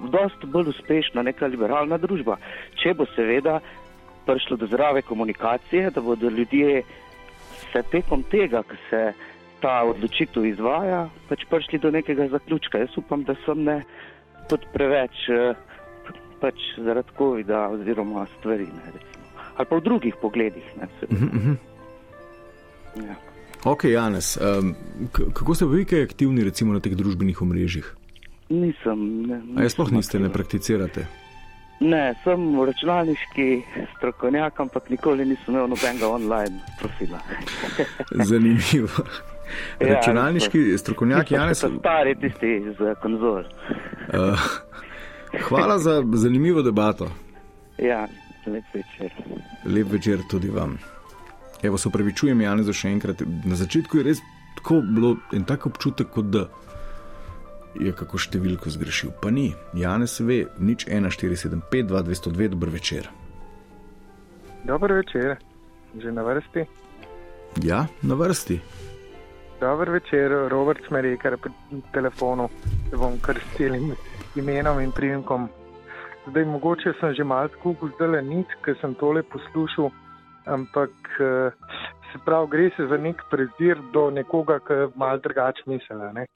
dosti bolj uspešna neka liberalna družba, če bo seveda prišlo do zdrave komunikacije, da bodo ljudje se tekom tega, ko se ta odločitev izvaja, pač prišli do nekega zaključka. Jaz upam, da sem ne tudi preveč eh, pač zaradi COVID-a oziroma stvari. Ne, recimo. Ali pa v drugih pogledih. Ne, se, ja. Ok, Janes, um, kako ste vi kaj aktivni recimo na teh družbenih omrežjih? Nisem. Ne, A jaz sploh nisem niste, ne prakticirate? Ne, sem računalniški strokovnjak, ampak nikoli nisem imel nobenega online profila. Zanimivo. Ja, Računalniški strokovnjak Nisem Janes. kot Stari tisti z konzol. Uh, hvala za zanimivo debato. Ja, lep večer. Lep večer tudi vam. Evo, se upravičujem, Janez, še enkrat. Na začetku je res tako bilo en tak občutek, kot da je kako številko zgrešil. Pa ni. Janez ve, nič 1475, 2202, dober večer. Dober večer, že na vrsti. Ja, na vrsti. Dober večer, Robert Smerekar pri telefonu, se bom kar s celim imenom in primkom. Zdaj, mogoče sem že malo skupaj zdaj le nič, ker sem tole poslušal, ampak eh, se pravi, gre se za nek prezir do nekoga, ki malo drugače misli. ne.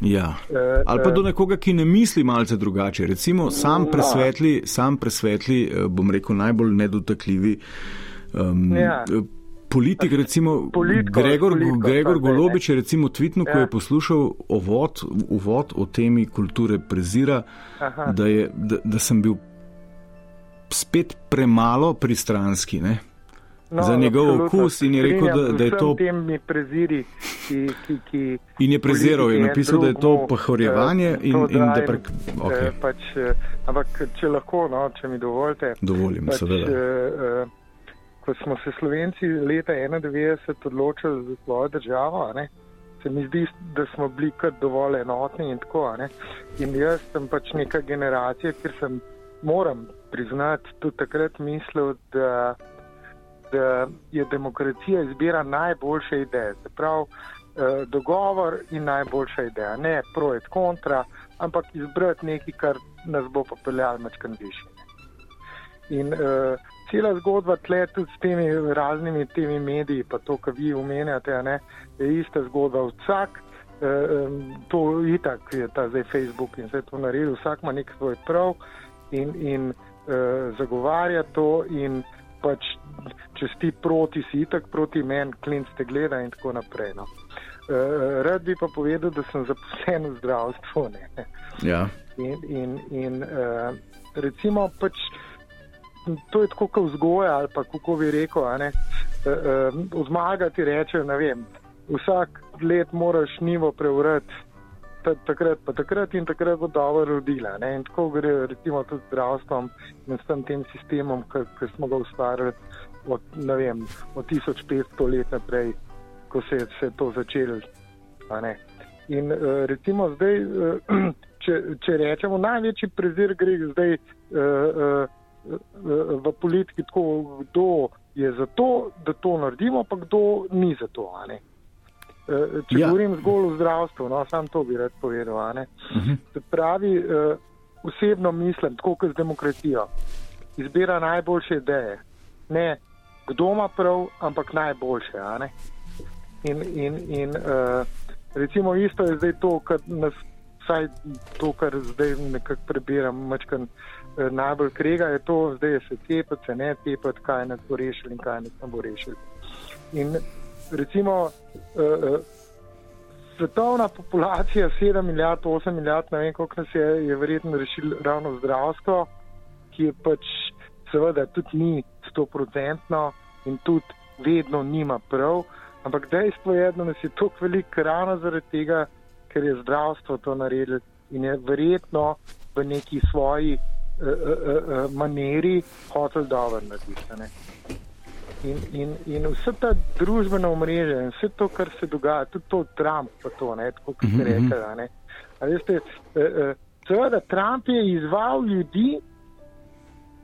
Ja. Eh, Ali pa eh, do nekoga, ki ne misli malce drugače. Recimo, sam presvetli, sam presvetli eh, bom rekel, najbolj nedotakljivi. Um, Ja. Politik, recimo Politiko, Gregor, politiko, Gregor. Golobič je recimo tvitnil, ko Ja. je poslušal ovod, uvod o temi kulture prezira, Aha. da, je, da, da sem bil spet premalo pristranski. Ne? Za njegov okus in je rekel, da- da je to- preziri, ki, ki, ki In je preziral, je napisal, da je to pohorjevanje eh, in, to in da dajem, prek. Okay. eh, pač, eh, ampak če lahko, no, če mi dovolite. Dovolim, pač, seveda. eh, Ko smo se Slovenci leta 91 odločili za svojo državo, ne, se mi zdi, da smo bili kar dovolj enotni in tako. ne. In jaz sem pač neka generacija, ker sem, moram priznati, tudi takrat mislil, da da je demokracija izbira najboljše ideje. Pravi, eh, dogovor in najboljša ideja. Ne projekt kontra, ampak izbrati nekaj, kar nas bo popeljalo mačkan više. In uh, cela zgodba tle tudi s temi raznimi temi mediji, pa to, kar vi omenjate, ne, je ista zgodba. Vsak, uh, to itak je ta zdaj Facebook in vse to naredil, vsak ima nek svoj prav in, in uh, zagovarja to in pač, če si proti, si itak proti meni, klint te gleda in tako naprej. No. Uh, rad bi pa povedal, da sem zaposlen v zdravstvu. Ja. In, in, in uh, recimo pač to je tako kot vzgoja ali pa kako bi rekel, uh, uh, zmagati reče, ne vem, vsak let moraš nivo preurati. Takrat, pa takrat in takrat bo dobro rodila. Ne? In tako gre recimo tudi z zdravstvom in s tem sistemom, ki smo ga ustvarili od, vem, od 1500 let naprej, ko se je vse to začelo. In uh, recimo zdaj, uh, če, če rečemo, največji prezir gre zdaj. Uh, v politiki tako, kdo je za to, da to naredimo, pa kdo ni za to. E, če ja. govorim zgolj o zdravstvu, no, sam to bi rad povedal. Uh mhm. -huh. Pravi, e, osebno mislim, tako kot z demokracijo, izbira najboljše ideje. Ne kdo ima prav, ampak najboljše. In, in, in uh, recimo isto je zdaj to, kar nas, vsaj to, kar zdaj nekako prebiram, mačkan. Eh, najbolj krega je to, zdaj se cepati, se ne cepati, kaj nas bo rešili in kaj nas ne bo rešili. In recimo uh, svetovna populacija 7 milijard, 8 milijard, ne vem koliko nas je, je verjetno rešil ravno zdravstvo, ki je pač seveda tudi ni stoprocentno in tudi vedno nima prav, ampak dejstvo je, da nas je toliko velik ravno zaradi tega, ker je zdravstvo to naredilo in je verjetno v neki svoji uh, uh, uh, maniri hotel dobro narediti. In, in, in vse ta družbena omrežja in vse to, kar se dogaja, tudi to Trump, pa to, ne, tako kot ste mhm, mhm. rekli. Seveda, Trump je izval ljudi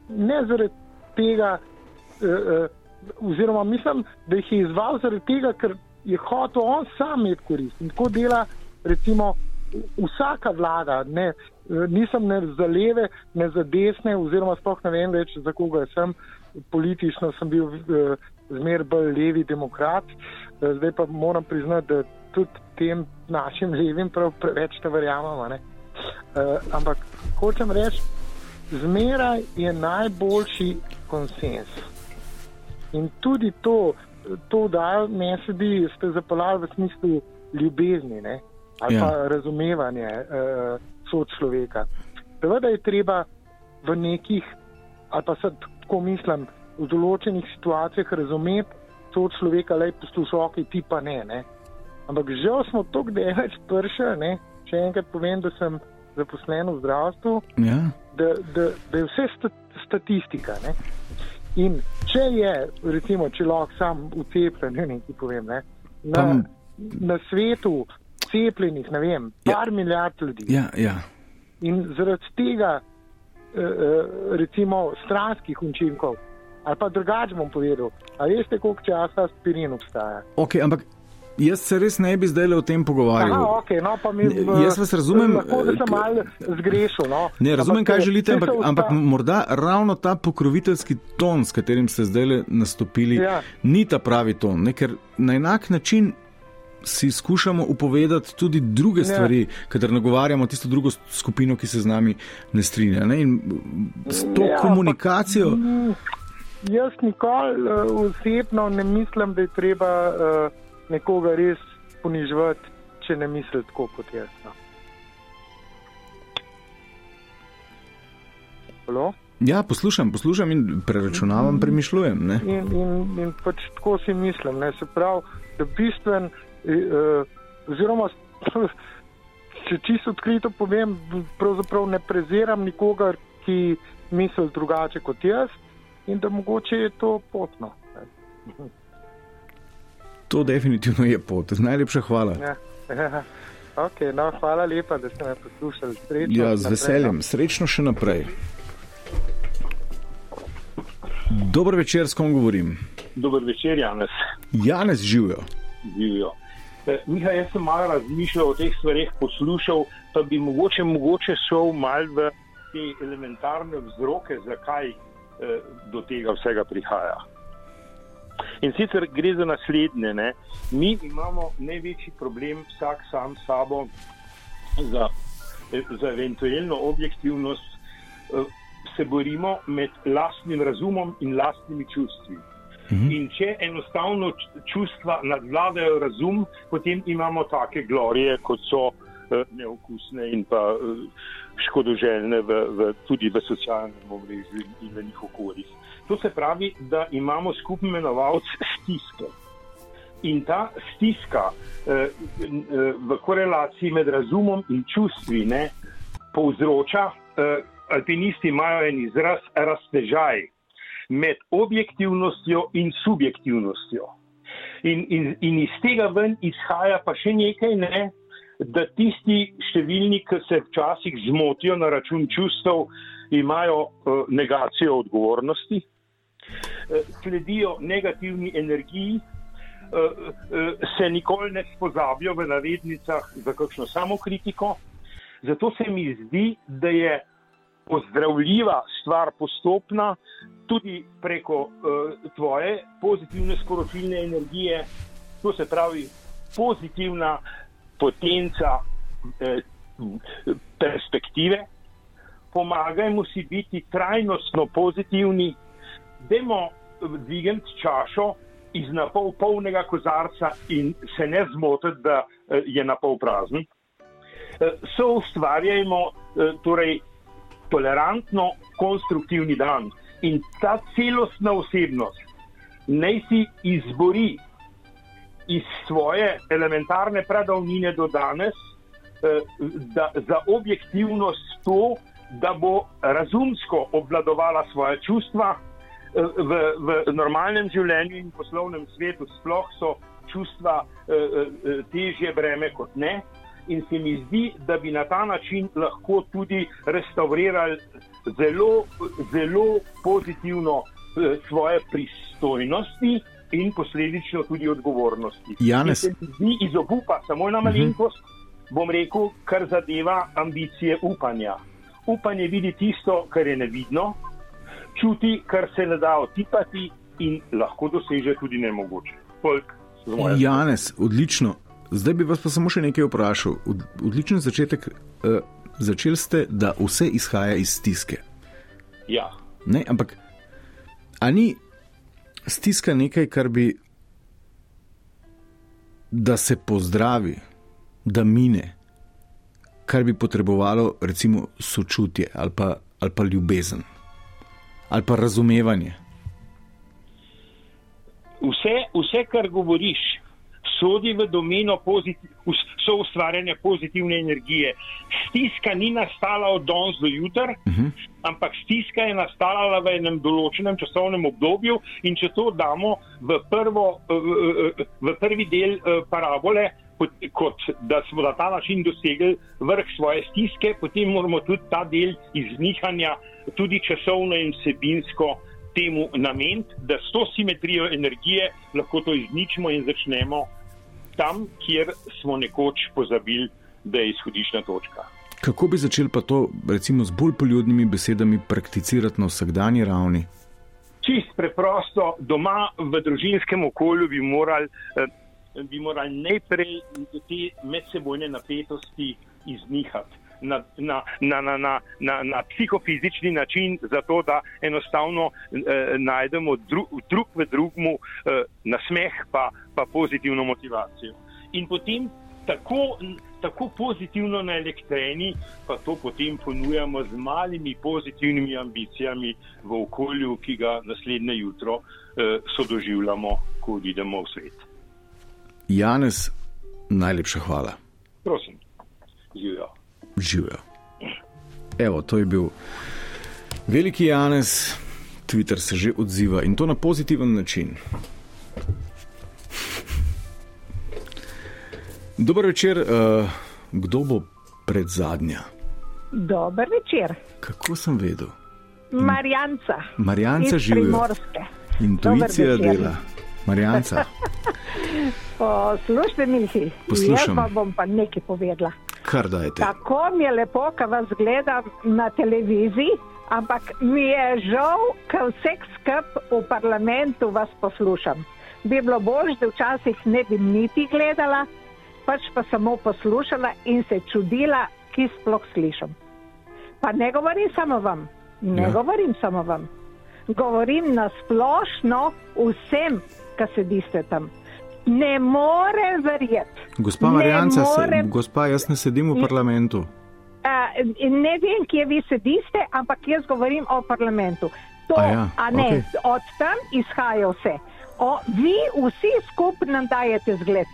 ne zaradi tega, uh, uh, oziroma mislim, da jih je izval zaradi tega, ker je hotel on sam imeti korist. In tako dela, recimo, vsaka vlada, ne, nisem ne za leve, ne za desne, oziroma sploh ne vem več, za koga sem. Politično sem bil eh, zmer bolj levi demokrat, eh, zdaj pa moram priznati, da tudi tem našim levim prav preveč te verjamemo. Uh, ampak hočem reči, zmeraj je najboljši konsens. In tudi to, to da me sedi, ste zapeljali v smislu ljubezni ne? ali ja. pa razumevanje. Uh, sod človeka. Seveda je treba v nekih, ali pa se tako mislim, v določenih situacijah razumeti sod človeka, le poslušalke, ti pa ne, ne. Ampak žal smo tako daleč prši, če enkrat povem, da sem zaposlen v zdravstvu, ja. da, da, da je vse statistika. Ne. In če je, recimo, če lahko sam ucepljen, ne vem, ki povem, ne, na, na svetu cepljenih, ne vem, ja. par milijard ljudi. Ja, ja. In zaradi tega, recimo, stranskih učinkov, ali pa drugače bom povedal, ali veste, koliko časa aspirin obstaja. Okay, ampak jaz se res ne bi zdaj le o tem pogovarjal. Aha, okay, no, mi, jaz vas razumem. Lahko da sem mal zgrešil. No. Ne, razumem, ampak, kaj želite, ampak, ampak morda ravno ta pokroviteljski ton, s katerim ste zdaj nastopili, ja. ni ta pravi ton, ne, ker na enak način si skušamo upovedati tudi druge ja. stvari, ker nagovarjamo tisto drugo skupino, ki se z nami ne strinja. Ne? In s to ja, komunikacijo. Pa, jaz nikoli uh, osebno ne mislim, da je treba uh, nekoga res poniževati, če ne misli tako kot jaz. No. Ja, poslušam, poslušam in preračunavam, premišljujem. In, in, in pač tako si mislim. Ne? Se pravi, da bistven. Uh, oziroma, če čisto odkrito povem, pravzaprav ne preziram nikogar, ki misli drugače kot jaz in da mogoče je to potno. To definitivno je pot. Najlepša hvala. Ja, ja. Okay, no, hvala lepa, da ste me poslušali. Srečno, ja, z naprej, veseljem. No. Srečno še naprej. Dobro večer, s kom govorim. Dober večer, Janes. Janez živijo. Živijo. Miha, jaz sem malo razmišljal o teh stvareh, poslušal, pa bi mogoče, mogoče šel mal v te elementarne vzroke, zakaj eh, do tega vsega prihaja. In sicer gre za naslednje. Ne? Mi imamo največji problem, vsak sam s sabo, za, za eventualno objektivnost, eh, se borimo med lastnim razumom in lastnimi čustvi. Mhm. In če enostavno čustva nadvladajo razum, potem imamo take glorije, kot so eh, neokusne in pa eh, škodoželjne v, v, tudi v socialnem omrežju in v njih okoljih. To se pravi, da imamo skupni imenovalec stiske. In ta stiska eh, eh, v korelaciji med razumom in čustvi ne, povzroča, eh, alpinisti imajo en izraz, raztežaj med objektivnostjo in subjektivnostjo. In, in, in iz tega ven izhaja pa še nekaj, ne, da tisti številni, ki se včasih zmotijo na račun čustev, imajo uh, negacijo odgovornosti, uh, sledijo negativni energiji, uh, uh, se nikoli ne spozabijo v navednicah za kakšno samokritiko. Zato se mi zdi, da je pozdravljiva stvar postopna, tudi preko uh, tvoje pozitivne sporočilne energije, to se pravi pozitivna potenca eh, perspektive. Pomagajmo si biti trajnostno pozitivni, dajmo dvigati čašo iz napol polnega kozarca in se ne zmotiti, da eh, je napol prazen. Eh, so ustvarjajmo torej tolerantno, konstruktivni dan in ta celostna osebnost naj si izbori iz svoje elementarne pradavnine do danes eh, da, za objektivnost to, da bo razumsko obvladovala svoje čustva. Eh, V, v normalnem življenju in poslovnem svetu sploh so čustva eh, težje breme kot ne. In se mi zdi, da bi na ta način lahko tudi restaurirali zelo, zelo pozitivno eh, svoje pristojnosti in posledično tudi odgovornosti. Janez. In se mi zdi iz obupa, samo ena malenkost, bom rekel, kar zadeva ambicije upanja. Upanje vidi tisto, kar je nevidno, čuti, kar se ne da otipati in lahko doseže tudi nemogoče. Strani. Janez, odlično. Zdaj bi vas pa samo še nekaj vprašal. Od, odličen začetek. Uh, začeli ste, da vse izhaja iz stiske. Ja. Ne, ampak a ni stiska nekaj, kar bi, da se pozdravi, da mine, kar bi potrebovalo recimo sočutje ali pa, ali pa ljubezen ali pa razumevanje. Vse, vse, kar govoriš, sodi v domeno pozit- us- soustvarjanja pozitivne energije. Stiska ni nastala od danes do jutra, uh -huh. ampak stiska je nastala v enem določenem časovnem obdobju. In če to damo v, prvo, v- prvi del eh, parabole, kot, kot da smo na ta način dosegli vrh svoje stiske, potem moramo tudi ta del iznihanja, tudi časovno in vsebinsko. Temu nameniti, da s to simetrijo energije lahko to izničimo in začnemo tam, kjer smo nekoč pozabili, da je izhodiščna točka. Kako bi začeli pa to, recimo, z bolj poljudnimi besedami prakticirati na vsakdanji ravni? Čist preprosto, doma v družinskem okolju bi morali, eh, bi morali najprej te medsebojne napetosti iznihati. Na, na, na, na, na, na, na psihofizični način, zato da enostavno eh, najdemo dru, drug v drugmu eh, nasmeh, pa, pa pozitivno motivacijo. In potem tako, tako pozitivno naelektreni, pa to potem ponujamo z malimi pozitivnimi ambicijami v okolju, ki ga naslednje jutro eh, sodoživljamo, ko odidemo v svet. Janez, najlepša hvala. Prosim, živijo. Živijo. Evo, to je bil veliki Janez, Twitter se že odziva in to na pozitiven način. Dober večer, uh, kdo bo pred zadnja? Dober večer, Kako sem vedel? Marjanca. Marjanca iz živijo. Primorske. Intuicija dela. Marjanca, Poslušajte, Mihi, Poslušam. jaz pa bom pa nekaj povedala. Kar dajte. Tako mi je lepo, ko vas gledam na televiziji, ampak mi je žal, ker vseh skup v parlamentu vas poslušam. Bi bilo bolj, da včasih ne bi niti gledala, pač pa samo poslušala in se čudila, ki sploh slišim. Pa ne govorim samo vam, ne ja. govorim samo vam. Govorim na splošno vsem, ki sedite tam. Ne morem verjeti. Gospa Ne Marjanca, se, morem- gospa, jaz ne sedim v parlamentu. Uh, ne vem, kje vi sedite, ampak jaz govorim o parlamentu. To, A ja, a ne, okej. od tam izhaja vse. O, vi vsi skupaj nam dajete zgled.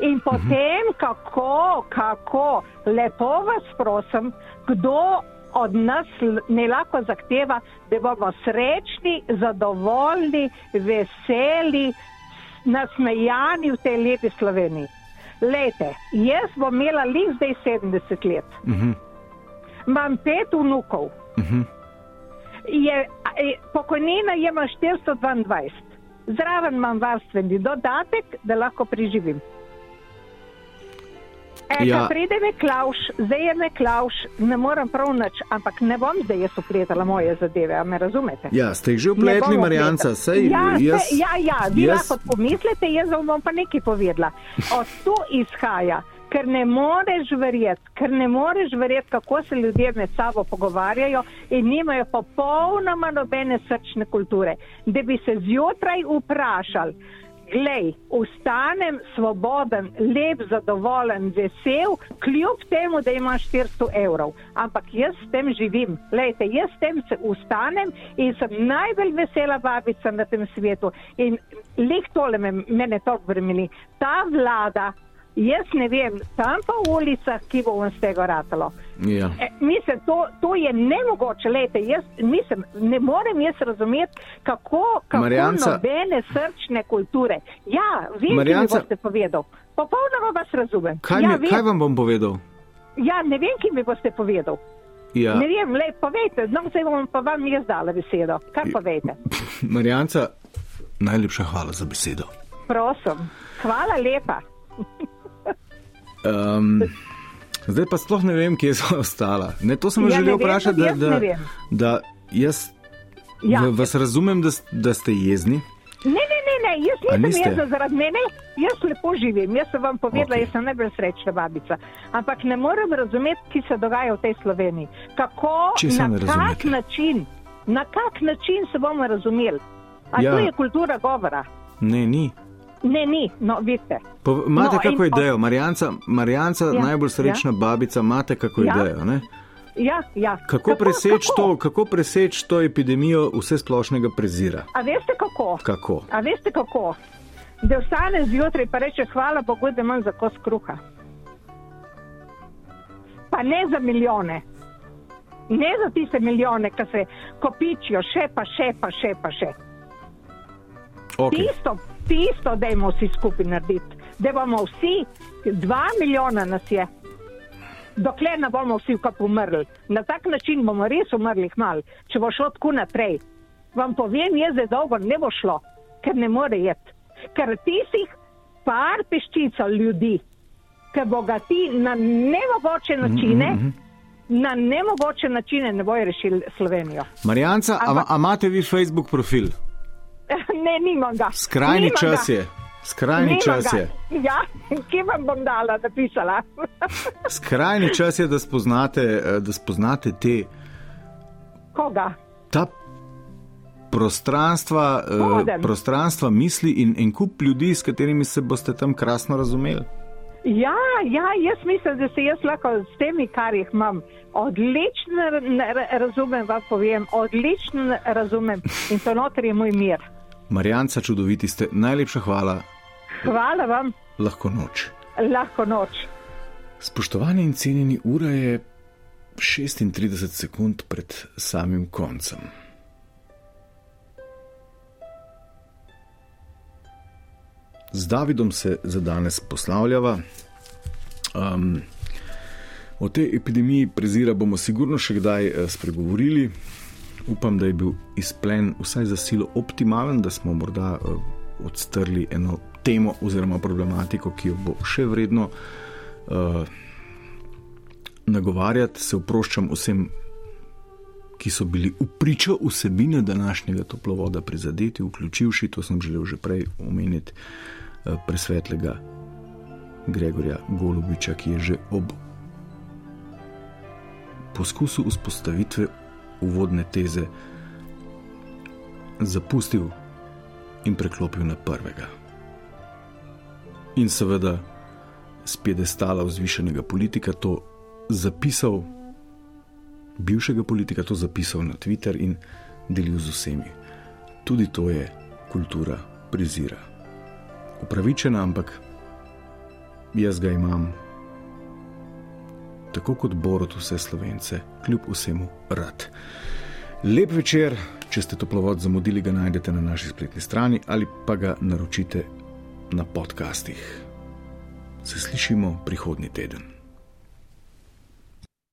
In potem, Mhm. kako, kako, lepo vas prosim, kdo od nas ne lahko zahteva, da bomo srečni, zadovoljni, veseli, nasmejani v tej lepi Sloveniji. Lejte, jaz bom imela lih zdaj 70 let. Mhm, Imam pet vnukov. mhm. Je, a, je, pokojnina je ima 422. Zraven imam varstveni dodatek, da lahko preživim. E, Ja. Pride me Klaus, zdaj je me Klaus, ne morem prav nič, ampak ne bom zdaj jaz upletala moje zadeve, a me razumete? Ja, ste jih že upletli, Marjanca, sej ja, jaz. se, ja, ja, vi jaz- lahko pomislite, jaz vam bom pa nekaj povedala. Od tu izhaja, ker ne moreš verjeti, ker ne moreš verjeti, kako se ljudje med sabo pogovarjajo in nimajo popolnoma nobene srčne kulture. Da bi se zjutraj vprašali, glej, ustanem svoboden, lep, zadovoljen, vesel, kljub temu, da imaš 400 evrov. Ampak jaz s tem živim. Lejte, jaz s tem se ustanem in sem najbolj vesela babica na tem svetu. In lik tole me, mene to bremeni. Ta vlada, jaz ne vem, tam pa v ulicah, ki bo on z tega ratalo. Ja. E, mislim, to, to je nemogoče. Lejte, jaz mislim, ne morem jaz razumeti, kako, kako Marjanca- nobene srčne kulture. Ja, vi mi Marjanca- boste povedal. Popolnoma vas razumem. Kaj, ja, mi, vem, kaj vam bom povedal? ja, ne vem, ki mi boste povedal. Ja, Ne vem, le povejte, no, zdaj bom pa vam jaz dala besedo. Kar povejte. Marjanca, najlepša hvala za besedo. Prosim. Hvala lepa. Um, zdaj pa sploh ne vem, kje so ostala. Ne, to sem Ja, želel vprašati, da, da, da jaz Ja. v- vas razumem, da, da ste jezni. Ne, ne, ne, ne, jaz nisem jezna zaradi mene, jaz lepo živim, jaz sem vam povedala, okay. jaz sem najbolj srečna babica. Ampak ne morem razumeti, ki se dogaja v tej Sloveniji. Kako, na kak način, na kak način se bomo razumeli? A ja. to je kultura govora? Ne, ni. Ne, ni, no, vidite. Po, imate No, kako in- idejo, Marjanca, Marjanca Ja, najbolj srečna ja. babica, imate kako Ja. idejo. Ne? Ja, ja. Kako preseči to, kako preseč to epidemijo vse splošnega prezira? A veste kako? Kako? A veste kako? Da vstane zjutraj in reče: Hvala Bogu, da imam za kos kruha. Pa ne za milijone. Ne za tiste milijone, ki se kopičijo, še pa še pa še pa še. Okay. Tisto, tisto, da imamo vsi skupaj narediti. Da bomo vsi, dva milijona nas je, dokler ne bomo vsi kot umrli. Na tak način bomo res umrli mal, če bo šlo tako naprej. Vam povem, jaz da dolgo ne bo šlo, ker ne more jeti. Ker tistih par peščica ljudi, ki bogati na nemogoče načine, Mhm, na nemogoče načine ne bojo rešili Slovenijo. Marjanca, a, Ampak- a imate vi Facebook profil? ne, nimam ga. Skrajni Nimam čas ga. je. Skrajni Nimam čas ga. je. Ja, kje vam bom dala, napisala? Skrajni čas je, da spoznate, eh, da spoznate te, Koga? ta prostranstva, eh, Voden. prostranstva misli in en kup ljudi, s katerimi se boste tam krasno razumeli. Ja, ja, jaz mislim, da se jaz lahko s temi, kar jih imam, odlično razumem, vam povem, odlično razumem in to noter je moj mir. Marjanca, čudoviti ste, najlepša hvala, Hvala vam, lahko noč. lahko noč. Spoštovani in cenjeni, ura je 36 sekund pred samim koncem. Z Davidom se za danes poslavljava. Um, o tej epidemiji prezira bomo sigurno še kdaj eh, spregovorili. Upam, da je bil izplen vsaj za silo optimalen, da smo morda uh, odstrli eno temo oziroma problematiko, ki jo bo še vredno uh, nagovarjati. Se oproščam vsem, ki so bili v pričo vsebine današnjega toplovoda prizadeti, vključivši, to sem želel že prej omeniti, uh, presvetlega Gregorja Golubiča, ki je že ob poskusu vzpostavitve uvodne teze zapustil in preklopil na prvega. In seveda z piedestala vzvišenega politika to zapisal, bivšega politika to zapisal na Twitter in delil z vsemi. Tudi to je kultura prizira. Upravičena, ampak jaz ga imam, tako kot Borod vse slovence, kljub vsemu rad. Lep večer, če ste toplovod zamudili, ga najdete na naši spletni strani ali pa ga naročite na podcastih. Se slišimo prihodnji teden.